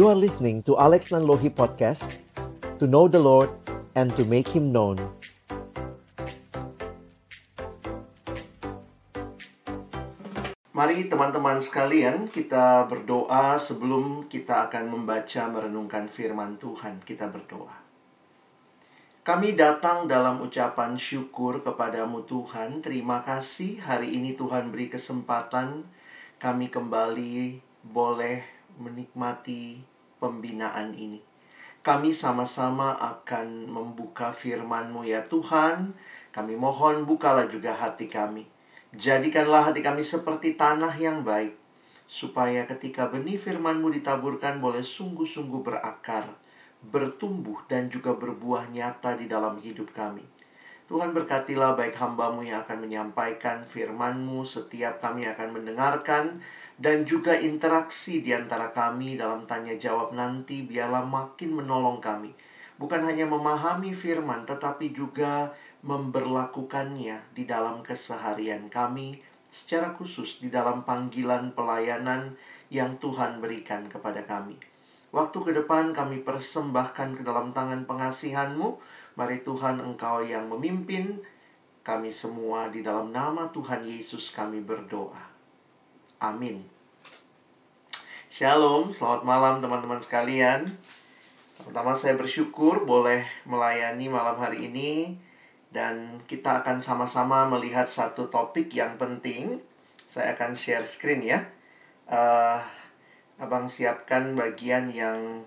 You are listening to Alex Nanlohi Podcast To know the Lord and to make Him known Mari teman-teman sekalian kita berdoa sebelum kita akan membaca merenungkan firman Tuhan. Kita berdoa. Kami datang dalam ucapan syukur kepadamu Tuhan. Terima kasih hari ini Tuhan beri kesempatan kami kembali boleh menikmati pembinaan ini. Kami sama-sama akan membuka firman-Mu ya Tuhan. Kami mohon bukalah juga hati kami. Jadikanlah hati kami seperti tanah yang baik, supaya ketika benih firman-Mu ditaburkan boleh sungguh-sungguh berakar, bertumbuh, dan juga berbuah nyata di dalam hidup kami. Tuhan berkatilah baik hambamu yang akan menyampaikan firman-Mu, setiap kami akan mendengarkan, dan juga interaksi di antara kami dalam tanya jawab nanti biarlah makin menolong kami. Bukan hanya memahami firman, tetapi juga memberlakukannya di dalam keseharian kami, secara khusus di dalam panggilan pelayanan yang Tuhan berikan kepada kami. Waktu ke depan kami persembahkan ke dalam tangan pengasihan-Mu. Mari Tuhan Engkau yang memimpin kami semua di dalam nama Tuhan Yesus kami berdoa. Amin. Shalom, selamat malam teman-teman sekalian. Pertama saya bersyukur boleh melayani malam hari ini dan kita akan sama-sama melihat satu topik yang penting. Saya akan share screen ya. Uh, abang siapkan bagian yang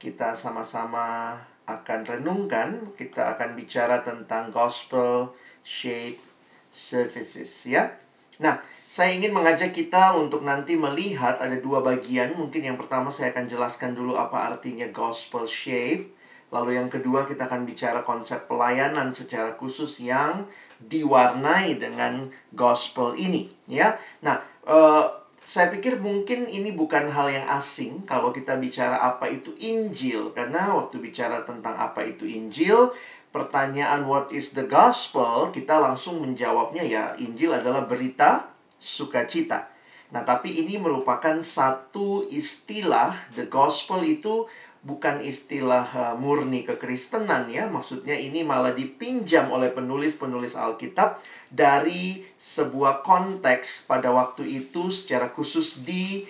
kita sama-sama akan renungkan. Kita akan bicara tentang gospel shape services ya. Nah, saya ingin mengajak kita untuk nanti melihat ada dua bagian. Mungkin yang pertama saya akan jelaskan dulu apa artinya gospel shape. Lalu yang kedua kita akan bicara konsep pelayanan secara khusus yang diwarnai dengan gospel ini, ya. Nah, uh, saya pikir mungkin ini bukan hal yang asing kalau kita bicara apa itu Injil karena waktu bicara tentang apa itu Injil, pertanyaan what is the gospel, kita langsung menjawabnya ya Injil adalah berita sukacita. Nah, tapi ini merupakan satu istilah the gospel itu bukan istilah uh, murni kekristenan ya. Maksudnya ini malah dipinjam oleh penulis-penulis Alkitab dari sebuah konteks pada waktu itu secara khusus di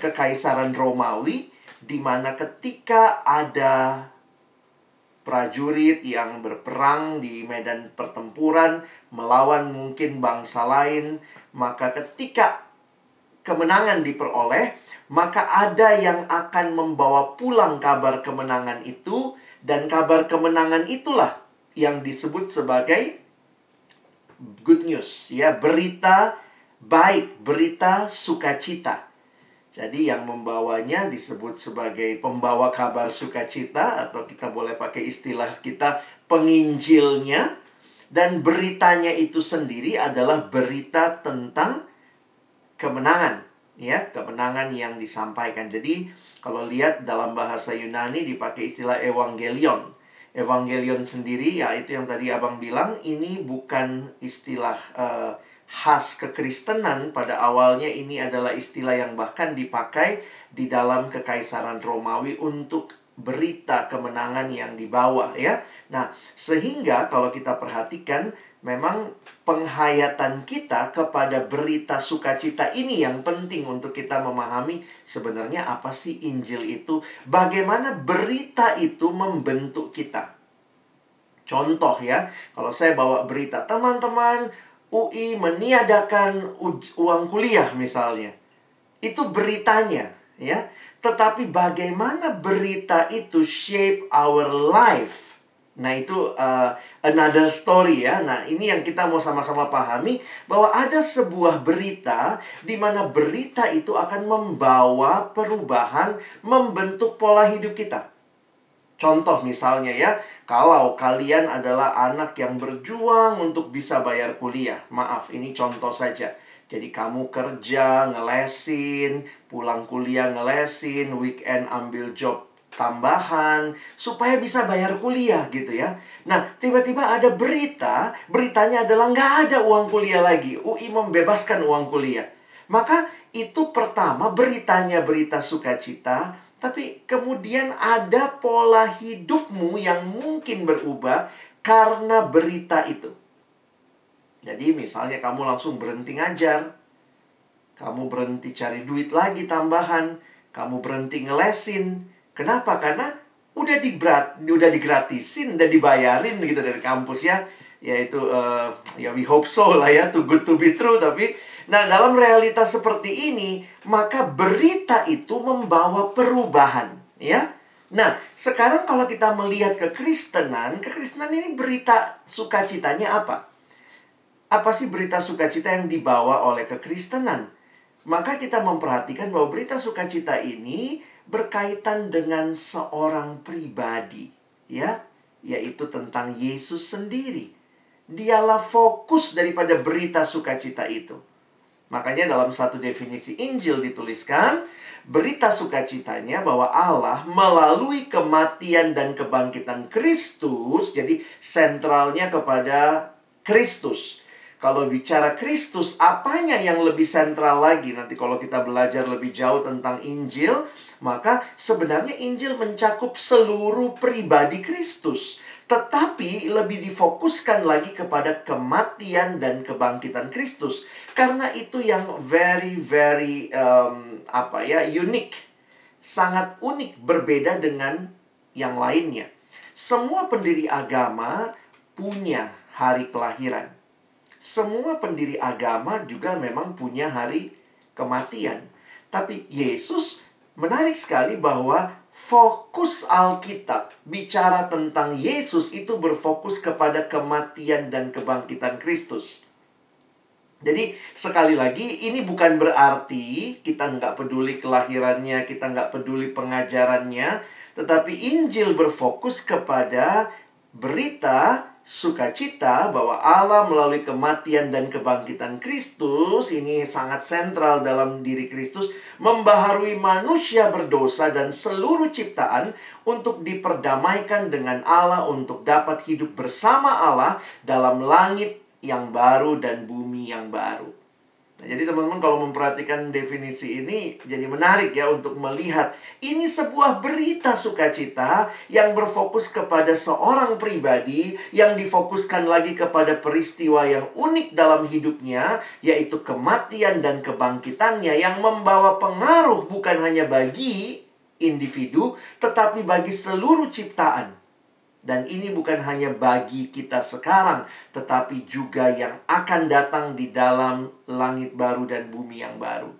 kekaisaran Romawi di mana ketika ada prajurit yang berperang di medan pertempuran melawan mungkin bangsa lain, maka ketika kemenangan diperoleh, maka ada yang akan membawa pulang kabar kemenangan itu dan kabar kemenangan itulah yang disebut sebagai good news ya berita baik berita sukacita. Jadi yang membawanya disebut sebagai pembawa kabar sukacita atau kita boleh pakai istilah kita penginjilnya dan beritanya itu sendiri adalah berita tentang kemenangan ya kemenangan yang disampaikan. Jadi kalau lihat dalam bahasa Yunani dipakai istilah evangelion. Evangelion sendiri ya itu yang tadi Abang bilang ini bukan istilah uh, khas kekristenan pada awalnya ini adalah istilah yang bahkan dipakai di dalam kekaisaran Romawi untuk berita kemenangan yang dibawa ya. Nah, sehingga kalau kita perhatikan memang penghayatan kita kepada berita sukacita ini yang penting untuk kita memahami sebenarnya apa sih Injil itu, bagaimana berita itu membentuk kita. Contoh ya, kalau saya bawa berita, teman-teman UI meniadakan uang kuliah misalnya. Itu beritanya ya. Tetapi bagaimana berita itu shape our life Nah, itu uh, another story ya. Nah, ini yang kita mau sama-sama pahami bahwa ada sebuah berita di mana berita itu akan membawa perubahan, membentuk pola hidup kita. Contoh misalnya ya, kalau kalian adalah anak yang berjuang untuk bisa bayar kuliah. Maaf, ini contoh saja. Jadi kamu kerja, ngelesin, pulang kuliah ngelesin, weekend ambil job tambahan supaya bisa bayar kuliah gitu ya. Nah, tiba-tiba ada berita, beritanya adalah nggak ada uang kuliah lagi. UI membebaskan uang kuliah. Maka itu pertama beritanya berita sukacita, Tapi kemudian ada pola hidupmu yang mungkin berubah karena berita itu. Jadi misalnya kamu langsung berhenti ngajar, kamu berhenti cari duit lagi tambahan, kamu berhenti ngelesin. Kenapa? Karena udah digrat, udah digratisin, udah dibayarin gitu dari kampus ya. Yaitu uh, ya we hope so lah ya, too good to be true tapi Nah, dalam realitas seperti ini, maka berita itu membawa perubahan, ya. Nah, sekarang kalau kita melihat kekristenan, kekristenan ini berita sukacitanya apa? Apa sih berita sukacita yang dibawa oleh kekristenan? Maka kita memperhatikan bahwa berita sukacita ini berkaitan dengan seorang pribadi, ya, yaitu tentang Yesus sendiri. Dialah fokus daripada berita sukacita itu. Makanya dalam satu definisi Injil dituliskan, berita sukacitanya bahwa Allah melalui kematian dan kebangkitan Kristus, jadi sentralnya kepada Kristus. Kalau bicara Kristus, apanya yang lebih sentral lagi? Nanti kalau kita belajar lebih jauh tentang Injil, maka sebenarnya Injil mencakup seluruh pribadi Kristus. Tetapi lebih difokuskan lagi kepada kematian dan kebangkitan Kristus. Karena itu yang very very um, apa ya unik sangat unik berbeda dengan yang lainnya. Semua pendiri agama punya hari kelahiran semua pendiri agama juga memang punya hari kematian tapi Yesus menarik sekali bahwa fokus Alkitab bicara tentang Yesus itu berfokus kepada kematian dan kebangkitan Kristus. Jadi sekali lagi ini bukan berarti kita nggak peduli kelahirannya, kita nggak peduli pengajarannya, tetapi Injil berfokus kepada berita sukacita bahwa Allah melalui kematian dan kebangkitan Kristus ini sangat sentral dalam diri Kristus membaharui manusia berdosa dan seluruh ciptaan untuk diperdamaikan dengan Allah untuk dapat hidup bersama Allah dalam langit yang baru dan bumi yang baru. Nah, jadi teman-teman kalau memperhatikan definisi ini jadi menarik ya untuk melihat ini sebuah berita sukacita yang berfokus kepada seorang pribadi yang difokuskan lagi kepada peristiwa yang unik dalam hidupnya yaitu kematian dan kebangkitannya yang membawa pengaruh bukan hanya bagi individu tetapi bagi seluruh ciptaan. Dan ini bukan hanya bagi kita sekarang, tetapi juga yang akan datang di dalam langit baru dan bumi yang baru.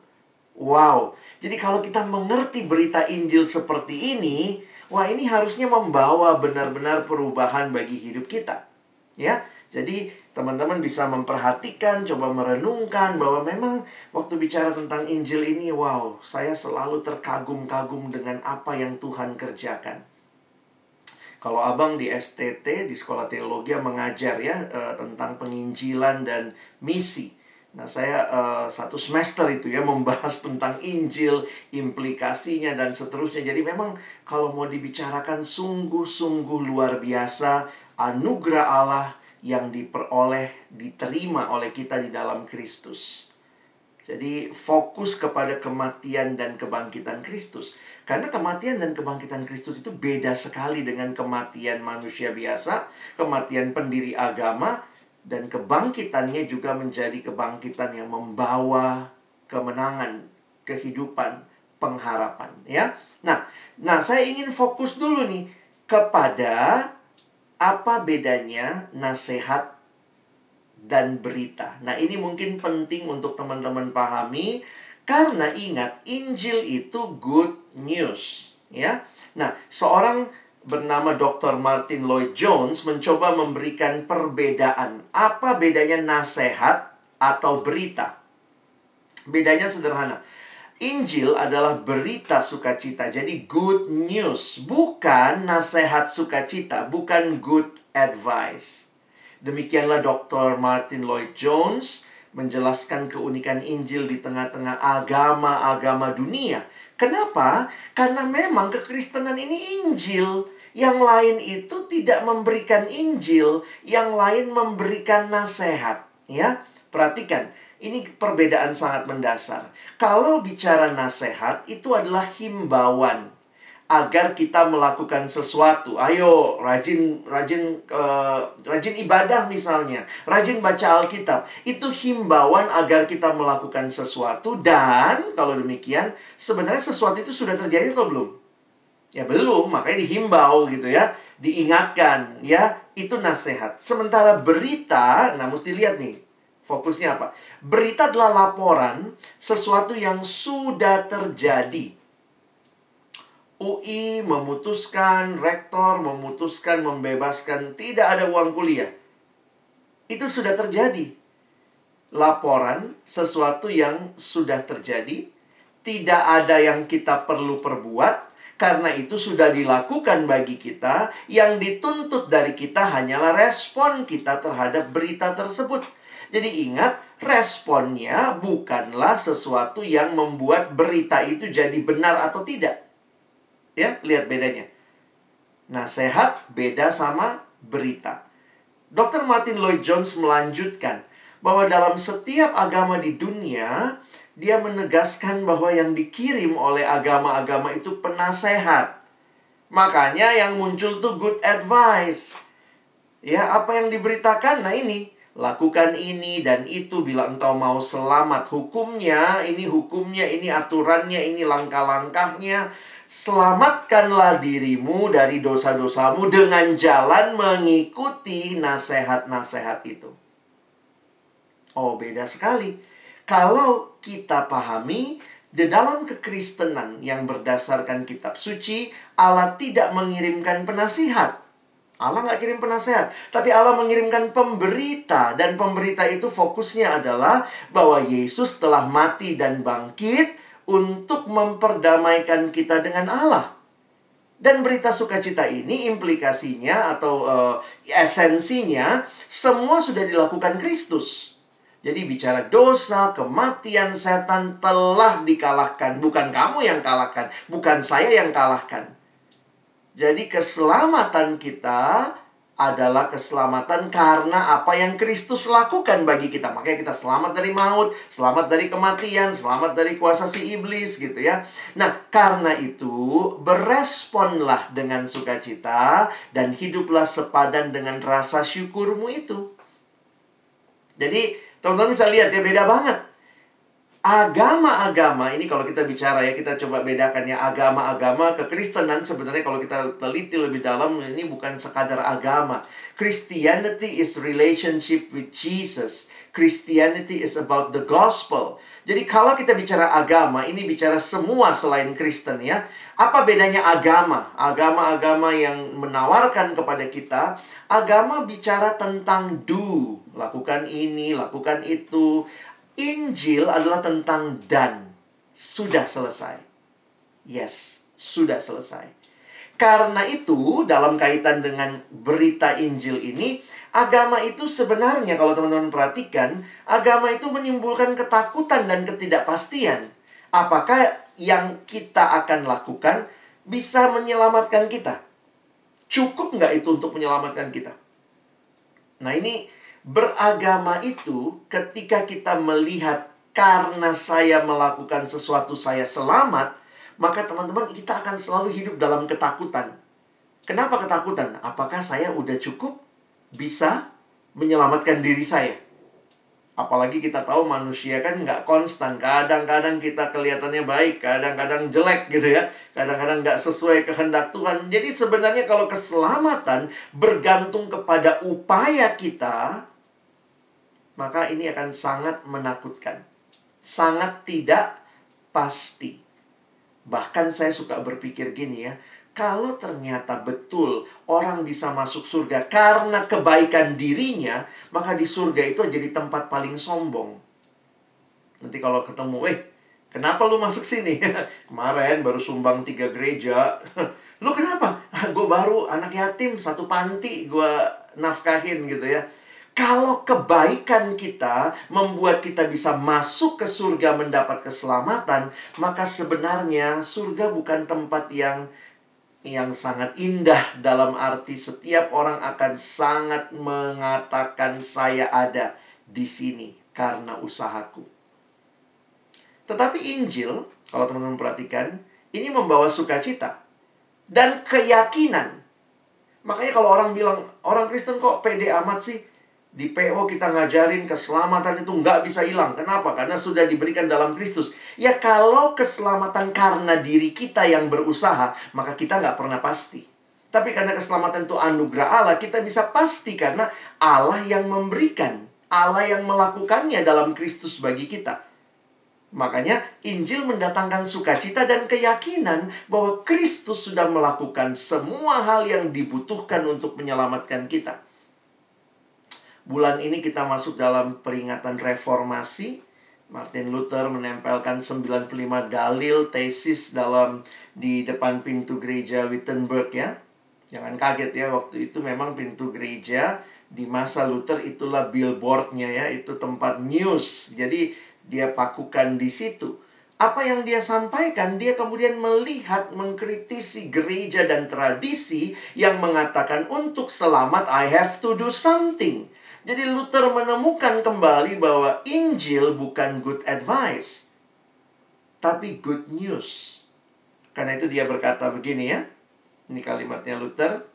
Wow, jadi kalau kita mengerti berita Injil seperti ini, wah ini harusnya membawa benar-benar perubahan bagi hidup kita. Ya, jadi teman-teman bisa memperhatikan, coba merenungkan bahwa memang waktu bicara tentang Injil ini, wow, saya selalu terkagum-kagum dengan apa yang Tuhan kerjakan. Kalau abang di STT di sekolah teologi mengajar ya uh, tentang penginjilan dan misi. Nah saya uh, satu semester itu ya membahas tentang Injil, implikasinya dan seterusnya. Jadi memang kalau mau dibicarakan sungguh-sungguh luar biasa anugerah Allah yang diperoleh, diterima oleh kita di dalam Kristus. Jadi fokus kepada kematian dan kebangkitan Kristus. Karena kematian dan kebangkitan Kristus itu beda sekali dengan kematian manusia biasa, kematian pendiri agama, dan kebangkitannya juga menjadi kebangkitan yang membawa kemenangan, kehidupan, pengharapan, ya. Nah, nah saya ingin fokus dulu nih kepada apa bedanya nasihat dan berita. Nah, ini mungkin penting untuk teman-teman pahami karena ingat, Injil itu good news, ya. Nah, seorang bernama Dr. Martin Lloyd Jones mencoba memberikan perbedaan. Apa bedanya nasihat atau berita? Bedanya sederhana. Injil adalah berita sukacita, jadi good news, bukan nasihat sukacita, bukan good advice. Demikianlah Dr. Martin Lloyd Jones menjelaskan keunikan Injil di tengah-tengah agama-agama dunia. Kenapa? Karena memang kekristenan ini Injil. Yang lain itu tidak memberikan Injil, yang lain memberikan nasihat, ya. Perhatikan, ini perbedaan sangat mendasar. Kalau bicara nasihat itu adalah himbauan. Agar kita melakukan sesuatu. Ayo, rajin rajin uh, rajin ibadah misalnya, rajin baca Alkitab. Itu himbauan agar kita melakukan sesuatu dan kalau demikian sebenarnya sesuatu itu sudah terjadi atau belum? Ya belum, makanya dihimbau gitu ya, diingatkan ya, itu nasihat. Sementara berita, nah mesti lihat nih, fokusnya apa? Berita adalah laporan sesuatu yang sudah terjadi UI memutuskan, rektor memutuskan membebaskan, tidak ada uang kuliah. Itu sudah terjadi. Laporan sesuatu yang sudah terjadi, tidak ada yang kita perlu perbuat, karena itu sudah dilakukan bagi kita. Yang dituntut dari kita hanyalah respon kita terhadap berita tersebut. Jadi ingat, responnya bukanlah sesuatu yang membuat berita itu jadi benar atau tidak Ya, lihat bedanya. Nasihat beda sama berita. Dr. Martin Lloyd Jones melanjutkan bahwa dalam setiap agama di dunia, dia menegaskan bahwa yang dikirim oleh agama-agama itu penasehat. Makanya yang muncul tuh good advice. Ya, apa yang diberitakan? Nah ini, lakukan ini dan itu bila engkau mau selamat. Hukumnya, ini hukumnya, ini aturannya, ini langkah-langkahnya Selamatkanlah dirimu dari dosa-dosamu dengan jalan mengikuti nasihat-nasihat itu. Oh, beda sekali. Kalau kita pahami di dalam kekristenan yang berdasarkan kitab suci, Allah tidak mengirimkan penasihat. Allah nggak kirim penasehat, tapi Allah mengirimkan pemberita dan pemberita itu fokusnya adalah bahwa Yesus telah mati dan bangkit untuk memperdamaikan kita dengan Allah. Dan berita sukacita ini implikasinya atau uh, esensinya semua sudah dilakukan Kristus. Jadi bicara dosa, kematian setan telah dikalahkan. Bukan kamu yang kalahkan, bukan saya yang kalahkan. Jadi keselamatan kita adalah keselamatan karena apa yang Kristus lakukan bagi kita. Makanya kita selamat dari maut, selamat dari kematian, selamat dari kuasa si iblis gitu ya. Nah, karena itu beresponlah dengan sukacita dan hiduplah sepadan dengan rasa syukurmu itu. Jadi, teman-teman bisa lihat ya beda banget agama-agama ini kalau kita bicara ya kita coba bedakan ya agama-agama kekristenan sebenarnya kalau kita teliti lebih dalam ini bukan sekadar agama. Christianity is relationship with Jesus. Christianity is about the gospel. Jadi kalau kita bicara agama, ini bicara semua selain Kristen ya. Apa bedanya agama? Agama-agama yang menawarkan kepada kita, agama bicara tentang do, lakukan ini, lakukan itu. Injil adalah tentang dan. Sudah selesai. Yes, sudah selesai. Karena itu, dalam kaitan dengan berita Injil ini, agama itu sebenarnya kalau teman-teman perhatikan, agama itu menimbulkan ketakutan dan ketidakpastian. Apakah yang kita akan lakukan bisa menyelamatkan kita? Cukup nggak itu untuk menyelamatkan kita? Nah ini Beragama itu ketika kita melihat karena saya melakukan sesuatu saya selamat, maka teman-teman kita akan selalu hidup dalam ketakutan. Kenapa ketakutan? Apakah saya udah cukup bisa menyelamatkan diri saya? Apalagi kita tahu manusia kan nggak konstan. Kadang-kadang kita kelihatannya baik, kadang-kadang jelek gitu ya. Kadang-kadang nggak sesuai kehendak Tuhan. Jadi sebenarnya kalau keselamatan bergantung kepada upaya kita, maka ini akan sangat menakutkan. Sangat tidak pasti. Bahkan saya suka berpikir gini ya, kalau ternyata betul orang bisa masuk surga karena kebaikan dirinya, maka di surga itu jadi tempat paling sombong. Nanti kalau ketemu, eh, kenapa lu masuk sini? Kemarin baru sumbang tiga gereja. lu kenapa? gue baru anak yatim, satu panti gue nafkahin gitu ya. Kalau kebaikan kita membuat kita bisa masuk ke surga mendapat keselamatan, maka sebenarnya surga bukan tempat yang yang sangat indah dalam arti setiap orang akan sangat mengatakan saya ada di sini karena usahaku. Tetapi Injil, kalau teman-teman perhatikan, ini membawa sukacita. dan keyakinan. Makanya kalau orang bilang, orang Kristen kok pede amat sih? Di PO kita ngajarin keselamatan itu nggak bisa hilang. Kenapa? Karena sudah diberikan dalam Kristus. Ya kalau keselamatan karena diri kita yang berusaha, maka kita nggak pernah pasti. Tapi karena keselamatan itu anugerah Allah, kita bisa pasti karena Allah yang memberikan. Allah yang melakukannya dalam Kristus bagi kita. Makanya Injil mendatangkan sukacita dan keyakinan bahwa Kristus sudah melakukan semua hal yang dibutuhkan untuk menyelamatkan kita. Bulan ini kita masuk dalam peringatan reformasi. Martin Luther menempelkan 95 dalil tesis dalam di depan pintu gereja Wittenberg ya. Jangan kaget ya waktu itu memang pintu gereja di masa Luther itulah billboardnya ya, itu tempat news. Jadi dia pakukan di situ. Apa yang dia sampaikan, dia kemudian melihat, mengkritisi gereja dan tradisi yang mengatakan untuk selamat I have to do something. Jadi Luther menemukan kembali bahwa Injil bukan good advice, tapi good news. Karena itu dia berkata begini ya. Ini kalimatnya Luther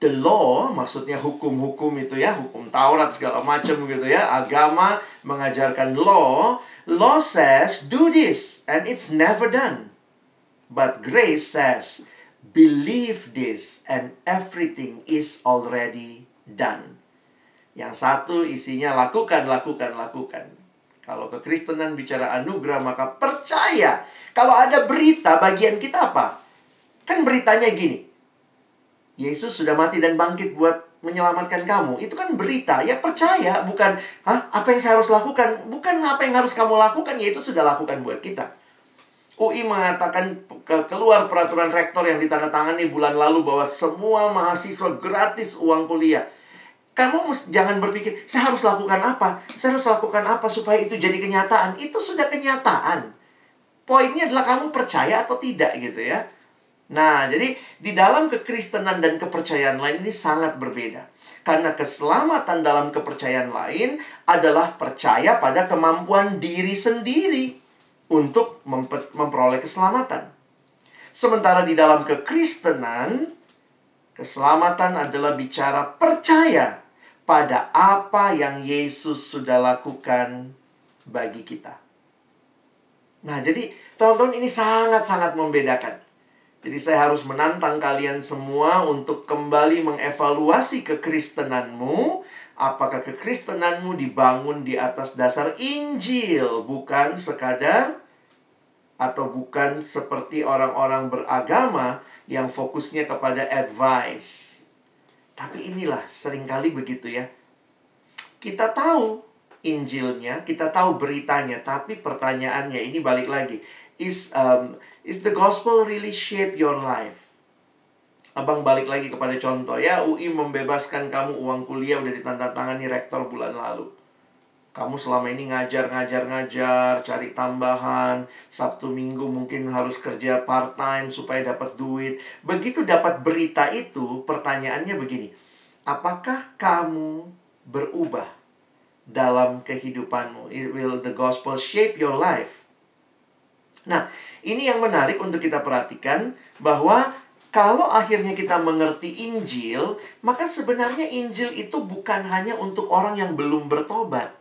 the law maksudnya hukum-hukum itu ya, hukum Taurat segala macam gitu ya. Agama mengajarkan law, law says do this and it's never done. But grace says believe this and everything is already done. Yang satu isinya lakukan, lakukan, lakukan. Kalau kekristenan bicara anugerah maka percaya. Kalau ada berita bagian kita apa? Kan beritanya gini. Yesus sudah mati dan bangkit buat menyelamatkan kamu. Itu kan berita. Ya percaya, bukan Hah, apa yang saya harus lakukan? Bukan apa yang harus kamu lakukan. Yesus sudah lakukan buat kita. UI mengatakan ke keluar peraturan rektor yang ditandatangani bulan lalu bahwa semua mahasiswa gratis uang kuliah. Kamu jangan berpikir, saya harus lakukan apa? Saya harus lakukan apa supaya itu jadi kenyataan? Itu sudah kenyataan. Poinnya adalah kamu percaya atau tidak gitu ya. Nah, jadi di dalam kekristenan dan kepercayaan lain ini sangat berbeda. Karena keselamatan dalam kepercayaan lain adalah percaya pada kemampuan diri sendiri untuk memperoleh keselamatan. Sementara di dalam kekristenan, keselamatan adalah bicara percaya pada apa yang Yesus sudah lakukan bagi kita. Nah, jadi teman-teman ini sangat-sangat membedakan. Jadi saya harus menantang kalian semua untuk kembali mengevaluasi kekristenanmu. Apakah kekristenanmu dibangun di atas dasar Injil, bukan sekadar atau bukan seperti orang-orang beragama yang fokusnya kepada advice. Tapi inilah sering kali begitu ya. Kita tahu Injilnya, kita tahu beritanya, tapi pertanyaannya ini balik lagi, is um, Is the gospel really shape your life? Abang balik lagi kepada contoh ya, UI membebaskan kamu uang kuliah udah ditandatangani rektor bulan lalu. Kamu selama ini ngajar, ngajar, ngajar, cari tambahan, Sabtu Minggu mungkin harus kerja part time supaya dapat duit. Begitu dapat berita itu, pertanyaannya begini. Apakah kamu berubah dalam kehidupanmu? Will the gospel shape your life? Nah, ini yang menarik untuk kita perhatikan bahwa kalau akhirnya kita mengerti Injil, maka sebenarnya Injil itu bukan hanya untuk orang yang belum bertobat.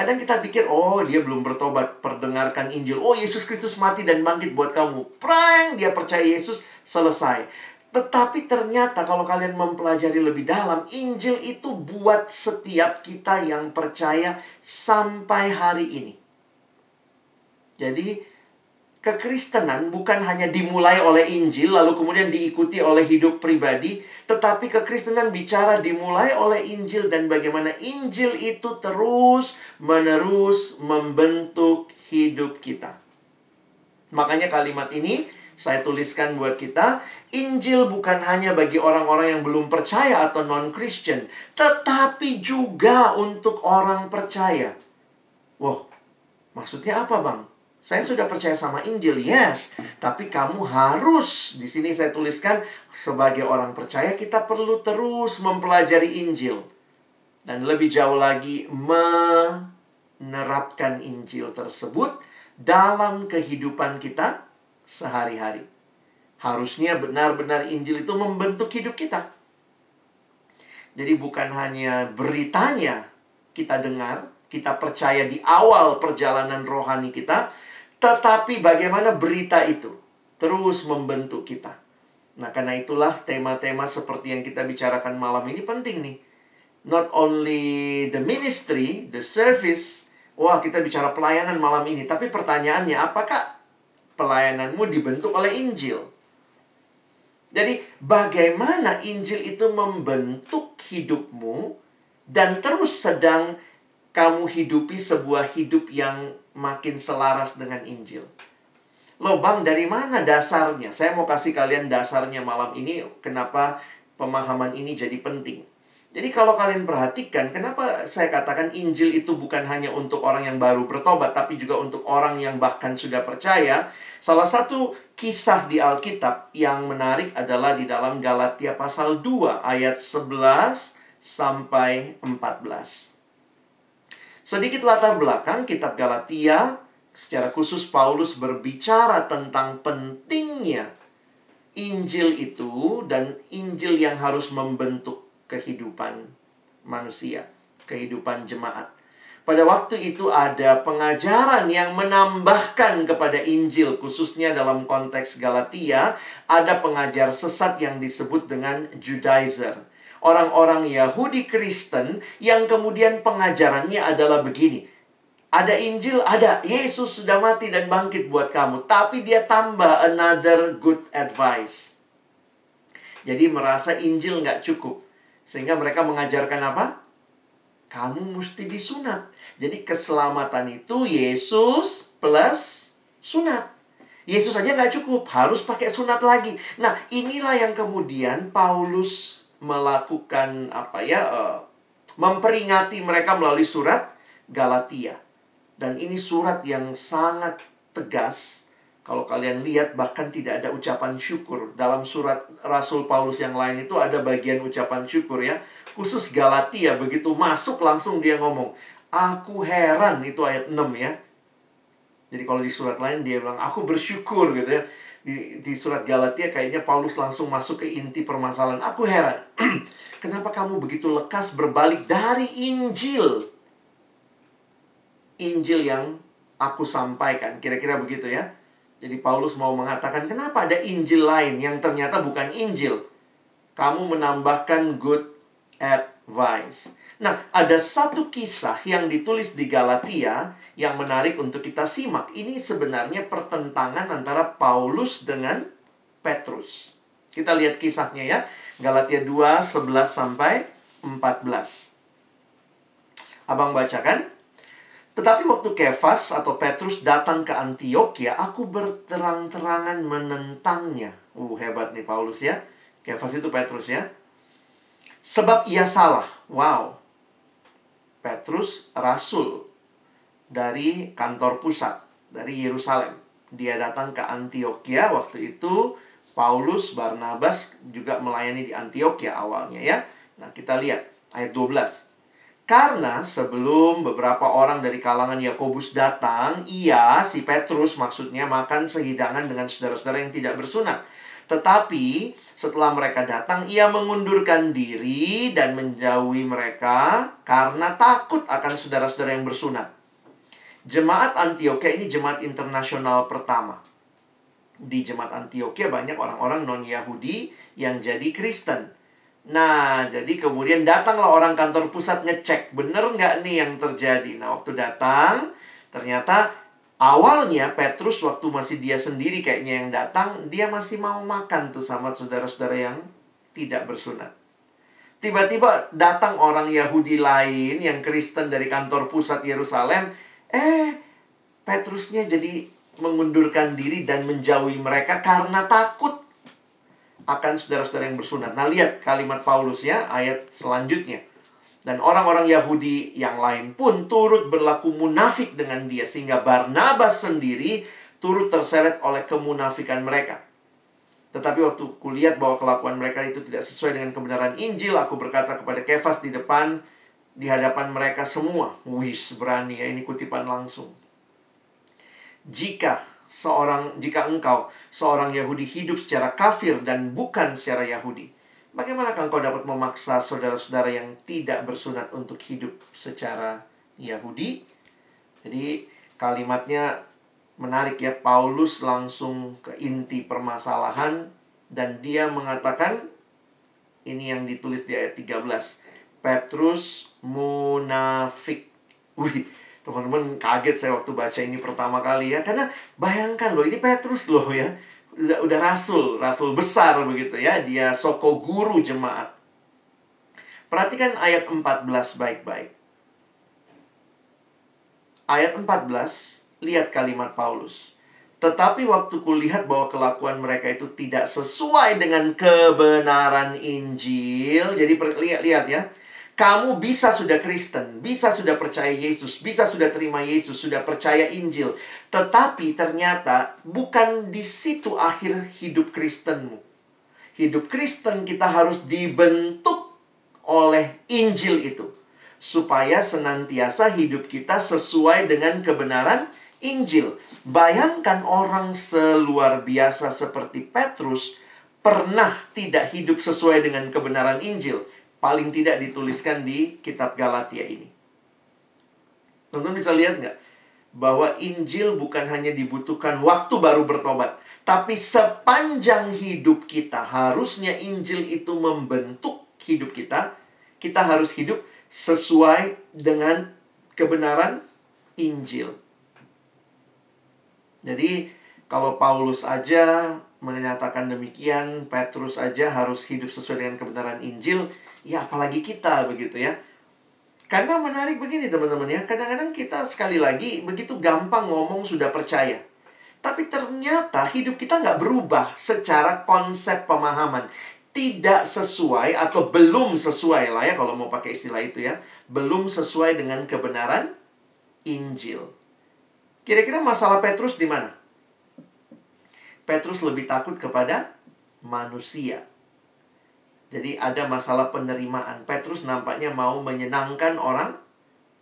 Kadang kita pikir, oh dia belum bertobat, perdengarkan Injil. Oh Yesus Kristus mati dan bangkit buat kamu. Prang, dia percaya Yesus, selesai. Tetapi ternyata kalau kalian mempelajari lebih dalam, Injil itu buat setiap kita yang percaya sampai hari ini. Jadi kekristenan bukan hanya dimulai oleh Injil lalu kemudian diikuti oleh hidup pribadi, tetapi kekristenan bicara dimulai oleh Injil dan bagaimana Injil itu terus menerus membentuk hidup kita. Makanya kalimat ini saya tuliskan buat kita, Injil bukan hanya bagi orang-orang yang belum percaya atau non-Christian, tetapi juga untuk orang percaya. Wow, maksudnya apa, Bang? Saya sudah percaya sama Injil, yes. Tapi kamu harus, di sini saya tuliskan, sebagai orang percaya kita perlu terus mempelajari Injil. Dan lebih jauh lagi, menerapkan Injil tersebut dalam kehidupan kita sehari-hari. Harusnya benar-benar Injil itu membentuk hidup kita. Jadi bukan hanya beritanya kita dengar, kita percaya di awal perjalanan rohani kita, tetapi bagaimana berita itu terus membentuk kita. Nah, karena itulah tema-tema seperti yang kita bicarakan malam ini penting nih. Not only the ministry, the service, wah kita bicara pelayanan malam ini, tapi pertanyaannya apakah pelayananmu dibentuk oleh Injil? Jadi, bagaimana Injil itu membentuk hidupmu dan terus sedang kamu hidupi sebuah hidup yang makin selaras dengan Injil. Loh bang, dari mana dasarnya? Saya mau kasih kalian dasarnya malam ini, kenapa pemahaman ini jadi penting. Jadi kalau kalian perhatikan, kenapa saya katakan Injil itu bukan hanya untuk orang yang baru bertobat, tapi juga untuk orang yang bahkan sudah percaya. Salah satu kisah di Alkitab yang menarik adalah di dalam Galatia pasal 2 ayat 11 sampai 14. Sedikit latar belakang kitab Galatia, secara khusus Paulus berbicara tentang pentingnya Injil itu dan Injil yang harus membentuk kehidupan manusia, kehidupan jemaat. Pada waktu itu ada pengajaran yang menambahkan kepada Injil khususnya dalam konteks Galatia ada pengajar sesat yang disebut dengan Judaizer. Orang-orang Yahudi Kristen yang kemudian pengajarannya adalah begini. Ada Injil, ada. Yesus sudah mati dan bangkit buat kamu. Tapi dia tambah another good advice. Jadi merasa Injil nggak cukup. Sehingga mereka mengajarkan apa? Kamu mesti disunat. Jadi keselamatan itu Yesus plus sunat. Yesus aja nggak cukup, harus pakai sunat lagi. Nah, inilah yang kemudian Paulus melakukan apa ya, uh, memperingati mereka melalui surat Galatia. Dan ini surat yang sangat tegas. Kalau kalian lihat bahkan tidak ada ucapan syukur. Dalam surat Rasul Paulus yang lain itu ada bagian ucapan syukur ya. Khusus Galatia begitu masuk langsung dia ngomong, Aku heran itu ayat 6 ya. Jadi kalau di surat lain dia bilang aku bersyukur gitu ya. Di, di surat Galatia kayaknya Paulus langsung masuk ke inti permasalahan. Aku heran. Kenapa kamu begitu lekas berbalik dari Injil? Injil yang aku sampaikan. Kira-kira begitu ya. Jadi Paulus mau mengatakan kenapa ada Injil lain yang ternyata bukan Injil. Kamu menambahkan good advice. Nah, ada satu kisah yang ditulis di Galatia yang menarik untuk kita simak. Ini sebenarnya pertentangan antara Paulus dengan Petrus. Kita lihat kisahnya ya. Galatia 2, 11 sampai 14. Abang bacakan. Tetapi waktu Kefas atau Petrus datang ke Antioquia, aku berterang-terangan menentangnya. Uh, hebat nih Paulus ya. Kefas itu Petrus ya. Sebab ia salah. Wow. Petrus rasul dari kantor pusat dari Yerusalem. Dia datang ke Antioquia waktu itu Paulus Barnabas juga melayani di Antioquia awalnya ya. Nah, kita lihat ayat 12. Karena sebelum beberapa orang dari kalangan Yakobus datang, ia si Petrus maksudnya makan sehidangan dengan saudara-saudara yang tidak bersunat. Tetapi setelah mereka datang, ia mengundurkan diri dan menjauhi mereka karena takut akan saudara-saudara yang bersunat. Jemaat Antioquia ini jemaat internasional pertama. Di jemaat Antioquia banyak orang-orang non-Yahudi yang jadi Kristen. Nah, jadi kemudian datanglah orang kantor pusat ngecek, bener nggak nih yang terjadi? Nah, waktu datang, ternyata Awalnya Petrus waktu masih dia sendiri kayaknya yang datang, dia masih mau makan tuh sama saudara-saudara yang tidak bersunat. Tiba-tiba datang orang Yahudi lain yang Kristen dari kantor pusat Yerusalem, eh Petrusnya jadi mengundurkan diri dan menjauhi mereka karena takut akan saudara-saudara yang bersunat. Nah, lihat kalimat Paulus ya, ayat selanjutnya. Dan orang-orang Yahudi yang lain pun turut berlaku munafik dengan dia sehingga Barnabas sendiri turut terseret oleh kemunafikan mereka. Tetapi waktu kulihat bahwa kelakuan mereka itu tidak sesuai dengan kebenaran Injil, aku berkata kepada Kefas di depan di hadapan mereka semua. Wis berani ya ini kutipan langsung. Jika seorang jika engkau seorang Yahudi hidup secara kafir dan bukan secara Yahudi, bagaimana engkau dapat memaksa saudara-saudara yang tidak bersunat untuk hidup secara Yahudi? Jadi kalimatnya menarik ya Paulus langsung ke inti permasalahan dan dia mengatakan ini yang ditulis di ayat 13. Petrus munafik. Wih, teman-teman kaget saya waktu baca ini pertama kali ya karena bayangkan loh ini Petrus loh ya udah udah rasul rasul besar begitu ya. Dia soko guru jemaat. Perhatikan ayat 14 baik-baik. Ayat 14 lihat kalimat Paulus. Tetapi waktu kulihat bahwa kelakuan mereka itu tidak sesuai dengan kebenaran Injil jadi lihat lihat ya kamu bisa sudah Kristen, bisa sudah percaya Yesus, bisa sudah terima Yesus, sudah percaya Injil. Tetapi ternyata bukan di situ akhir hidup Kristenmu. Hidup Kristen kita harus dibentuk oleh Injil itu. Supaya senantiasa hidup kita sesuai dengan kebenaran Injil. Bayangkan orang seluar biasa seperti Petrus pernah tidak hidup sesuai dengan kebenaran Injil paling tidak dituliskan di kitab Galatia ini. Tonton bisa lihat nggak? Bahwa Injil bukan hanya dibutuhkan waktu baru bertobat. Tapi sepanjang hidup kita, harusnya Injil itu membentuk hidup kita. Kita harus hidup sesuai dengan kebenaran Injil. Jadi, kalau Paulus aja menyatakan demikian, Petrus aja harus hidup sesuai dengan kebenaran Injil, ya apalagi kita begitu ya. Karena menarik begini teman-teman ya, kadang-kadang kita sekali lagi begitu gampang ngomong sudah percaya. Tapi ternyata hidup kita nggak berubah secara konsep pemahaman. Tidak sesuai atau belum sesuai lah ya kalau mau pakai istilah itu ya. Belum sesuai dengan kebenaran Injil. Kira-kira masalah Petrus di mana? Petrus lebih takut kepada manusia. Jadi ada masalah penerimaan. Petrus nampaknya mau menyenangkan orang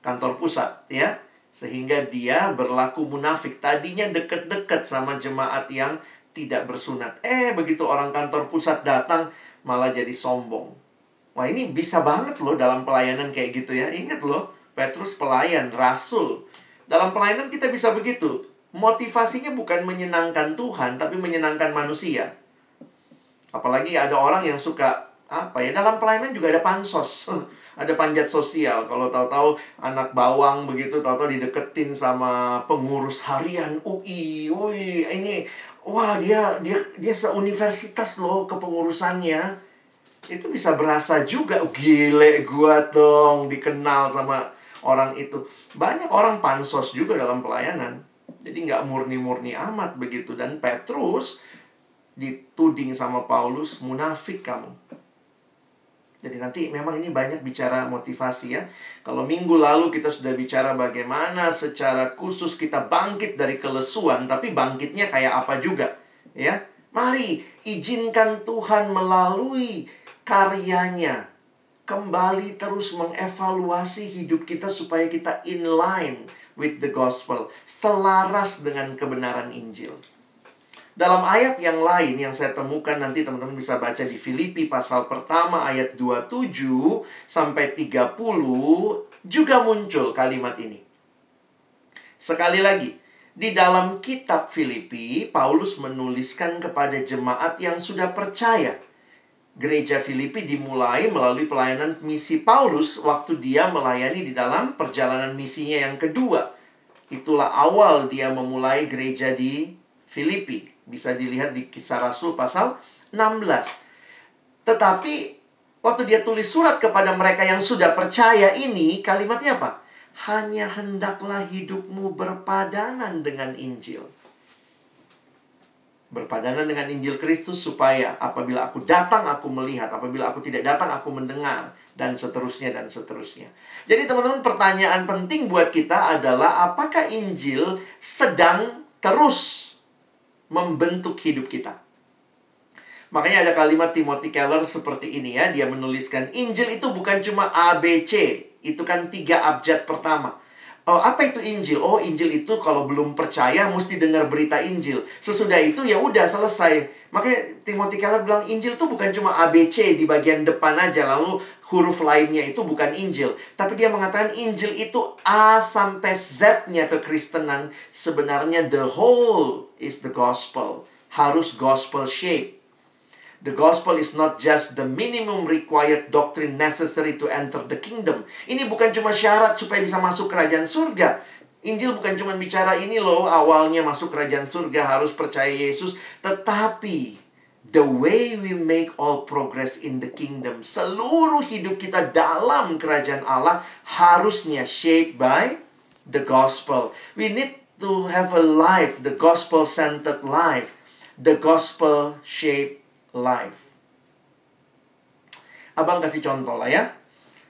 kantor pusat, ya. Sehingga dia berlaku munafik. Tadinya deket-deket sama jemaat yang tidak bersunat. Eh, begitu orang kantor pusat datang, malah jadi sombong. Wah, ini bisa banget loh dalam pelayanan kayak gitu ya. Ingat loh, Petrus pelayan, rasul. Dalam pelayanan kita bisa begitu. Motivasinya bukan menyenangkan Tuhan, tapi menyenangkan manusia. Apalagi ada orang yang suka apa ya? Dalam pelayanan juga ada pansos. Ada panjat sosial. Kalau tahu-tahu anak bawang begitu tahu-tahu dideketin sama pengurus harian UI UI ini wah dia dia dia seuniversitas loh kepengurusannya. Itu bisa berasa juga gile gua dong dikenal sama orang itu. Banyak orang pansos juga dalam pelayanan. Jadi nggak murni-murni amat begitu. Dan Petrus dituding sama Paulus munafik kamu jadi nanti memang ini banyak bicara motivasi ya. Kalau minggu lalu kita sudah bicara bagaimana secara khusus kita bangkit dari kelesuan, tapi bangkitnya kayak apa juga, ya. Mari izinkan Tuhan melalui karyanya kembali terus mengevaluasi hidup kita supaya kita in line with the gospel, selaras dengan kebenaran Injil. Dalam ayat yang lain yang saya temukan nanti teman-teman bisa baca di Filipi pasal pertama ayat 27 sampai 30 juga muncul kalimat ini. Sekali lagi, di dalam kitab Filipi, Paulus menuliskan kepada jemaat yang sudah percaya. Gereja Filipi dimulai melalui pelayanan misi Paulus waktu dia melayani di dalam perjalanan misinya yang kedua. Itulah awal dia memulai gereja di Filipi. Bisa dilihat di kisah Rasul pasal 16. Tetapi waktu dia tulis surat kepada mereka yang sudah percaya ini, kalimatnya apa? Hanya hendaklah hidupmu berpadanan dengan Injil. Berpadanan dengan Injil Kristus supaya apabila aku datang aku melihat, apabila aku tidak datang aku mendengar dan seterusnya dan seterusnya. Jadi teman-teman pertanyaan penting buat kita adalah apakah Injil sedang terus membentuk hidup kita. Makanya ada kalimat Timothy Keller seperti ini ya. Dia menuliskan, Injil itu bukan cuma ABC. Itu kan tiga abjad pertama. Oh, apa itu Injil? Oh, Injil itu kalau belum percaya mesti dengar berita Injil. Sesudah itu ya udah selesai. Makanya Timothy Keller bilang Injil itu bukan cuma ABC di bagian depan aja lalu huruf lainnya itu bukan Injil. Tapi dia mengatakan Injil itu A sampai Z-nya kekristenan. Sebenarnya the whole is the gospel. Harus gospel shape. The gospel is not just the minimum required doctrine necessary to enter the kingdom. Ini bukan cuma syarat supaya bisa masuk kerajaan surga. Injil bukan cuma bicara ini loh, awalnya masuk kerajaan surga harus percaya Yesus, tetapi the way we make all progress in the kingdom, seluruh hidup kita dalam kerajaan Allah harusnya shaped by the gospel. We need to have a life, the gospel centered life, the gospel shaped life. Abang kasih contoh lah ya.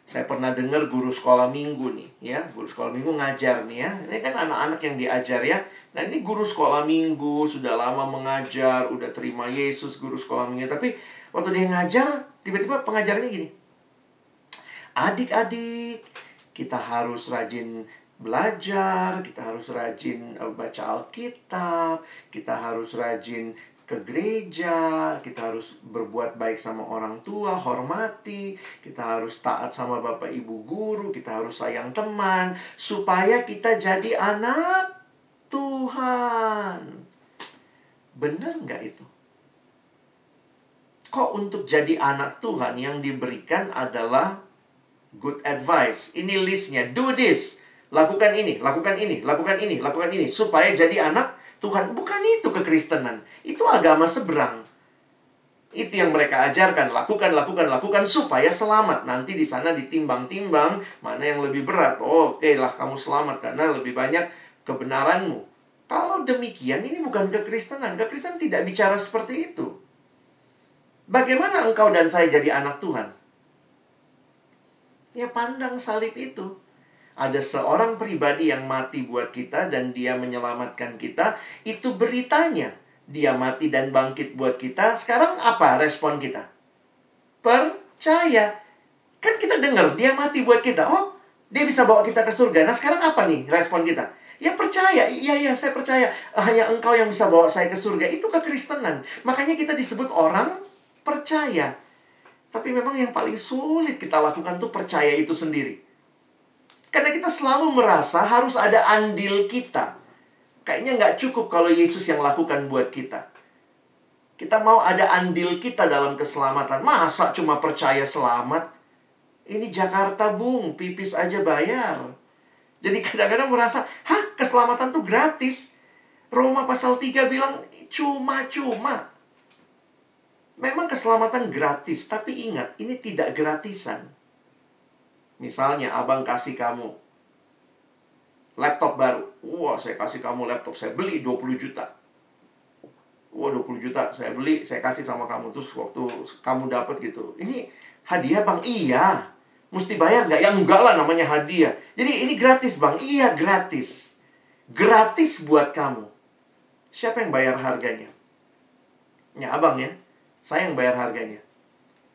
Saya pernah dengar guru sekolah minggu nih, ya. Guru sekolah minggu ngajar nih ya. Ini kan anak-anak yang diajar ya. Nah ini guru sekolah minggu, sudah lama mengajar, udah terima Yesus guru sekolah minggu. Tapi waktu dia ngajar, tiba-tiba pengajarnya gini. Adik-adik, kita harus rajin belajar, kita harus rajin eh, baca Alkitab, kita harus rajin ke gereja, kita harus berbuat baik sama orang tua, hormati, kita harus taat sama bapak ibu guru, kita harus sayang teman, supaya kita jadi anak Tuhan. Benar nggak itu? Kok untuk jadi anak Tuhan yang diberikan adalah good advice. Ini listnya, do this, lakukan ini, lakukan ini, lakukan ini, lakukan ini, supaya jadi anak Tuhan. Bukan itu kekristenan. Itu agama seberang. Itu yang mereka ajarkan, lakukan, lakukan, lakukan supaya selamat. Nanti di sana ditimbang-timbang mana yang lebih berat. Oh, oke lah kamu selamat karena lebih banyak kebenaranmu. Kalau demikian ini bukan kekristenan. Kekristenan tidak bicara seperti itu. Bagaimana engkau dan saya jadi anak Tuhan? Ya pandang salib itu ada seorang pribadi yang mati buat kita dan dia menyelamatkan kita, itu beritanya. Dia mati dan bangkit buat kita. Sekarang apa respon kita? Percaya. Kan kita dengar dia mati buat kita. Oh, dia bisa bawa kita ke surga. Nah, sekarang apa nih respon kita? Ya percaya, iya iya saya percaya Hanya engkau yang bisa bawa saya ke surga Itu kekristenan Makanya kita disebut orang percaya Tapi memang yang paling sulit kita lakukan tuh percaya itu sendiri karena kita selalu merasa harus ada andil kita. Kayaknya nggak cukup kalau Yesus yang lakukan buat kita. Kita mau ada andil kita dalam keselamatan. Masa cuma percaya selamat? Ini Jakarta, Bung. Pipis aja bayar. Jadi kadang-kadang merasa, hah keselamatan tuh gratis. Roma pasal 3 bilang cuma-cuma. Memang keselamatan gratis, tapi ingat, ini tidak gratisan. Misalnya abang kasih kamu laptop baru. Wah, saya kasih kamu laptop. Saya beli 20 juta. Wah, 20 juta saya beli, saya kasih sama kamu. Terus waktu kamu dapat gitu. Ini hadiah bang? Iya. Mesti bayar nggak? Ya enggak lah namanya hadiah. Jadi ini gratis bang? Iya gratis. Gratis buat kamu. Siapa yang bayar harganya? Ya abang ya. Saya yang bayar harganya.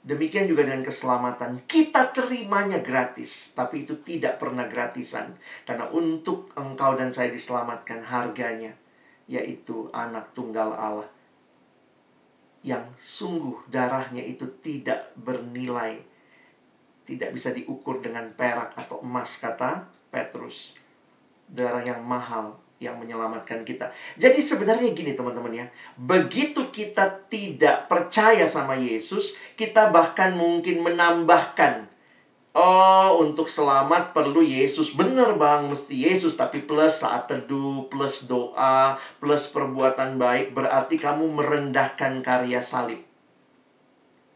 Demikian juga dengan keselamatan. Kita terimanya gratis, tapi itu tidak pernah gratisan. Karena untuk engkau dan saya diselamatkan harganya, yaitu anak tunggal Allah. Yang sungguh darahnya itu tidak bernilai. Tidak bisa diukur dengan perak atau emas, kata Petrus. Darah yang mahal, yang menyelamatkan kita. Jadi sebenarnya gini teman-teman ya. Begitu kita tidak percaya sama Yesus, kita bahkan mungkin menambahkan Oh, untuk selamat perlu Yesus. Bener bang, mesti Yesus. Tapi plus saat teduh, plus doa, plus perbuatan baik. Berarti kamu merendahkan karya salib.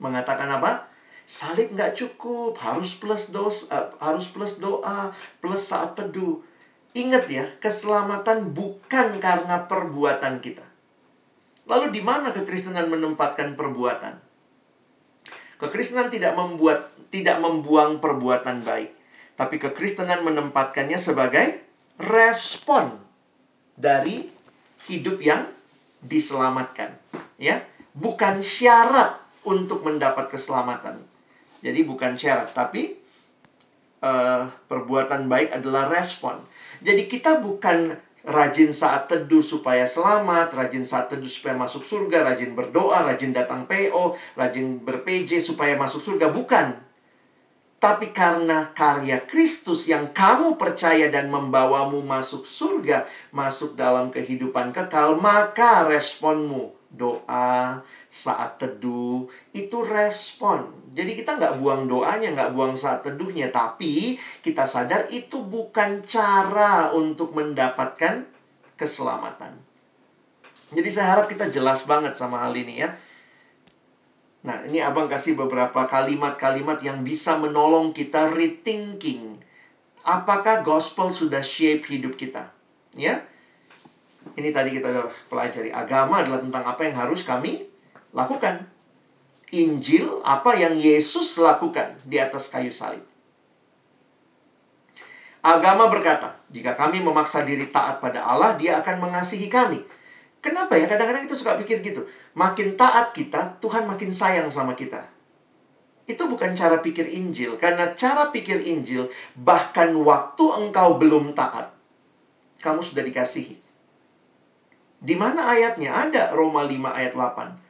Mengatakan apa? Salib nggak cukup. Harus plus dos, uh, harus plus doa, plus saat teduh. Ingat ya, keselamatan bukan karena perbuatan kita. Lalu di mana kekristenan menempatkan perbuatan? Kekristenan tidak membuat tidak membuang perbuatan baik, tapi kekristenan menempatkannya sebagai respon dari hidup yang diselamatkan, ya. Bukan syarat untuk mendapat keselamatan. Jadi bukan syarat, tapi uh, perbuatan baik adalah respon. Jadi kita bukan rajin saat teduh supaya selamat, rajin saat teduh supaya masuk surga, rajin berdoa, rajin datang PO, rajin ber-PJ supaya masuk surga. Bukan. Tapi karena karya Kristus yang kamu percaya dan membawamu masuk surga, masuk dalam kehidupan kekal, maka responmu doa saat teduh itu respon. Jadi kita nggak buang doanya, nggak buang saat teduhnya, tapi kita sadar itu bukan cara untuk mendapatkan keselamatan. Jadi saya harap kita jelas banget sama hal ini ya. Nah, ini abang kasih beberapa kalimat-kalimat yang bisa menolong kita rethinking. Apakah gospel sudah shape hidup kita? Ya, ini tadi kita udah pelajari. Agama adalah tentang apa yang harus kami lakukan. Injil apa yang Yesus lakukan di atas kayu salib. Agama berkata, jika kami memaksa diri taat pada Allah, dia akan mengasihi kami. Kenapa ya? Kadang-kadang kita suka pikir gitu. Makin taat kita, Tuhan makin sayang sama kita. Itu bukan cara pikir Injil. Karena cara pikir Injil, bahkan waktu engkau belum taat, kamu sudah dikasihi. Di mana ayatnya? Ada Roma 5 ayat 8.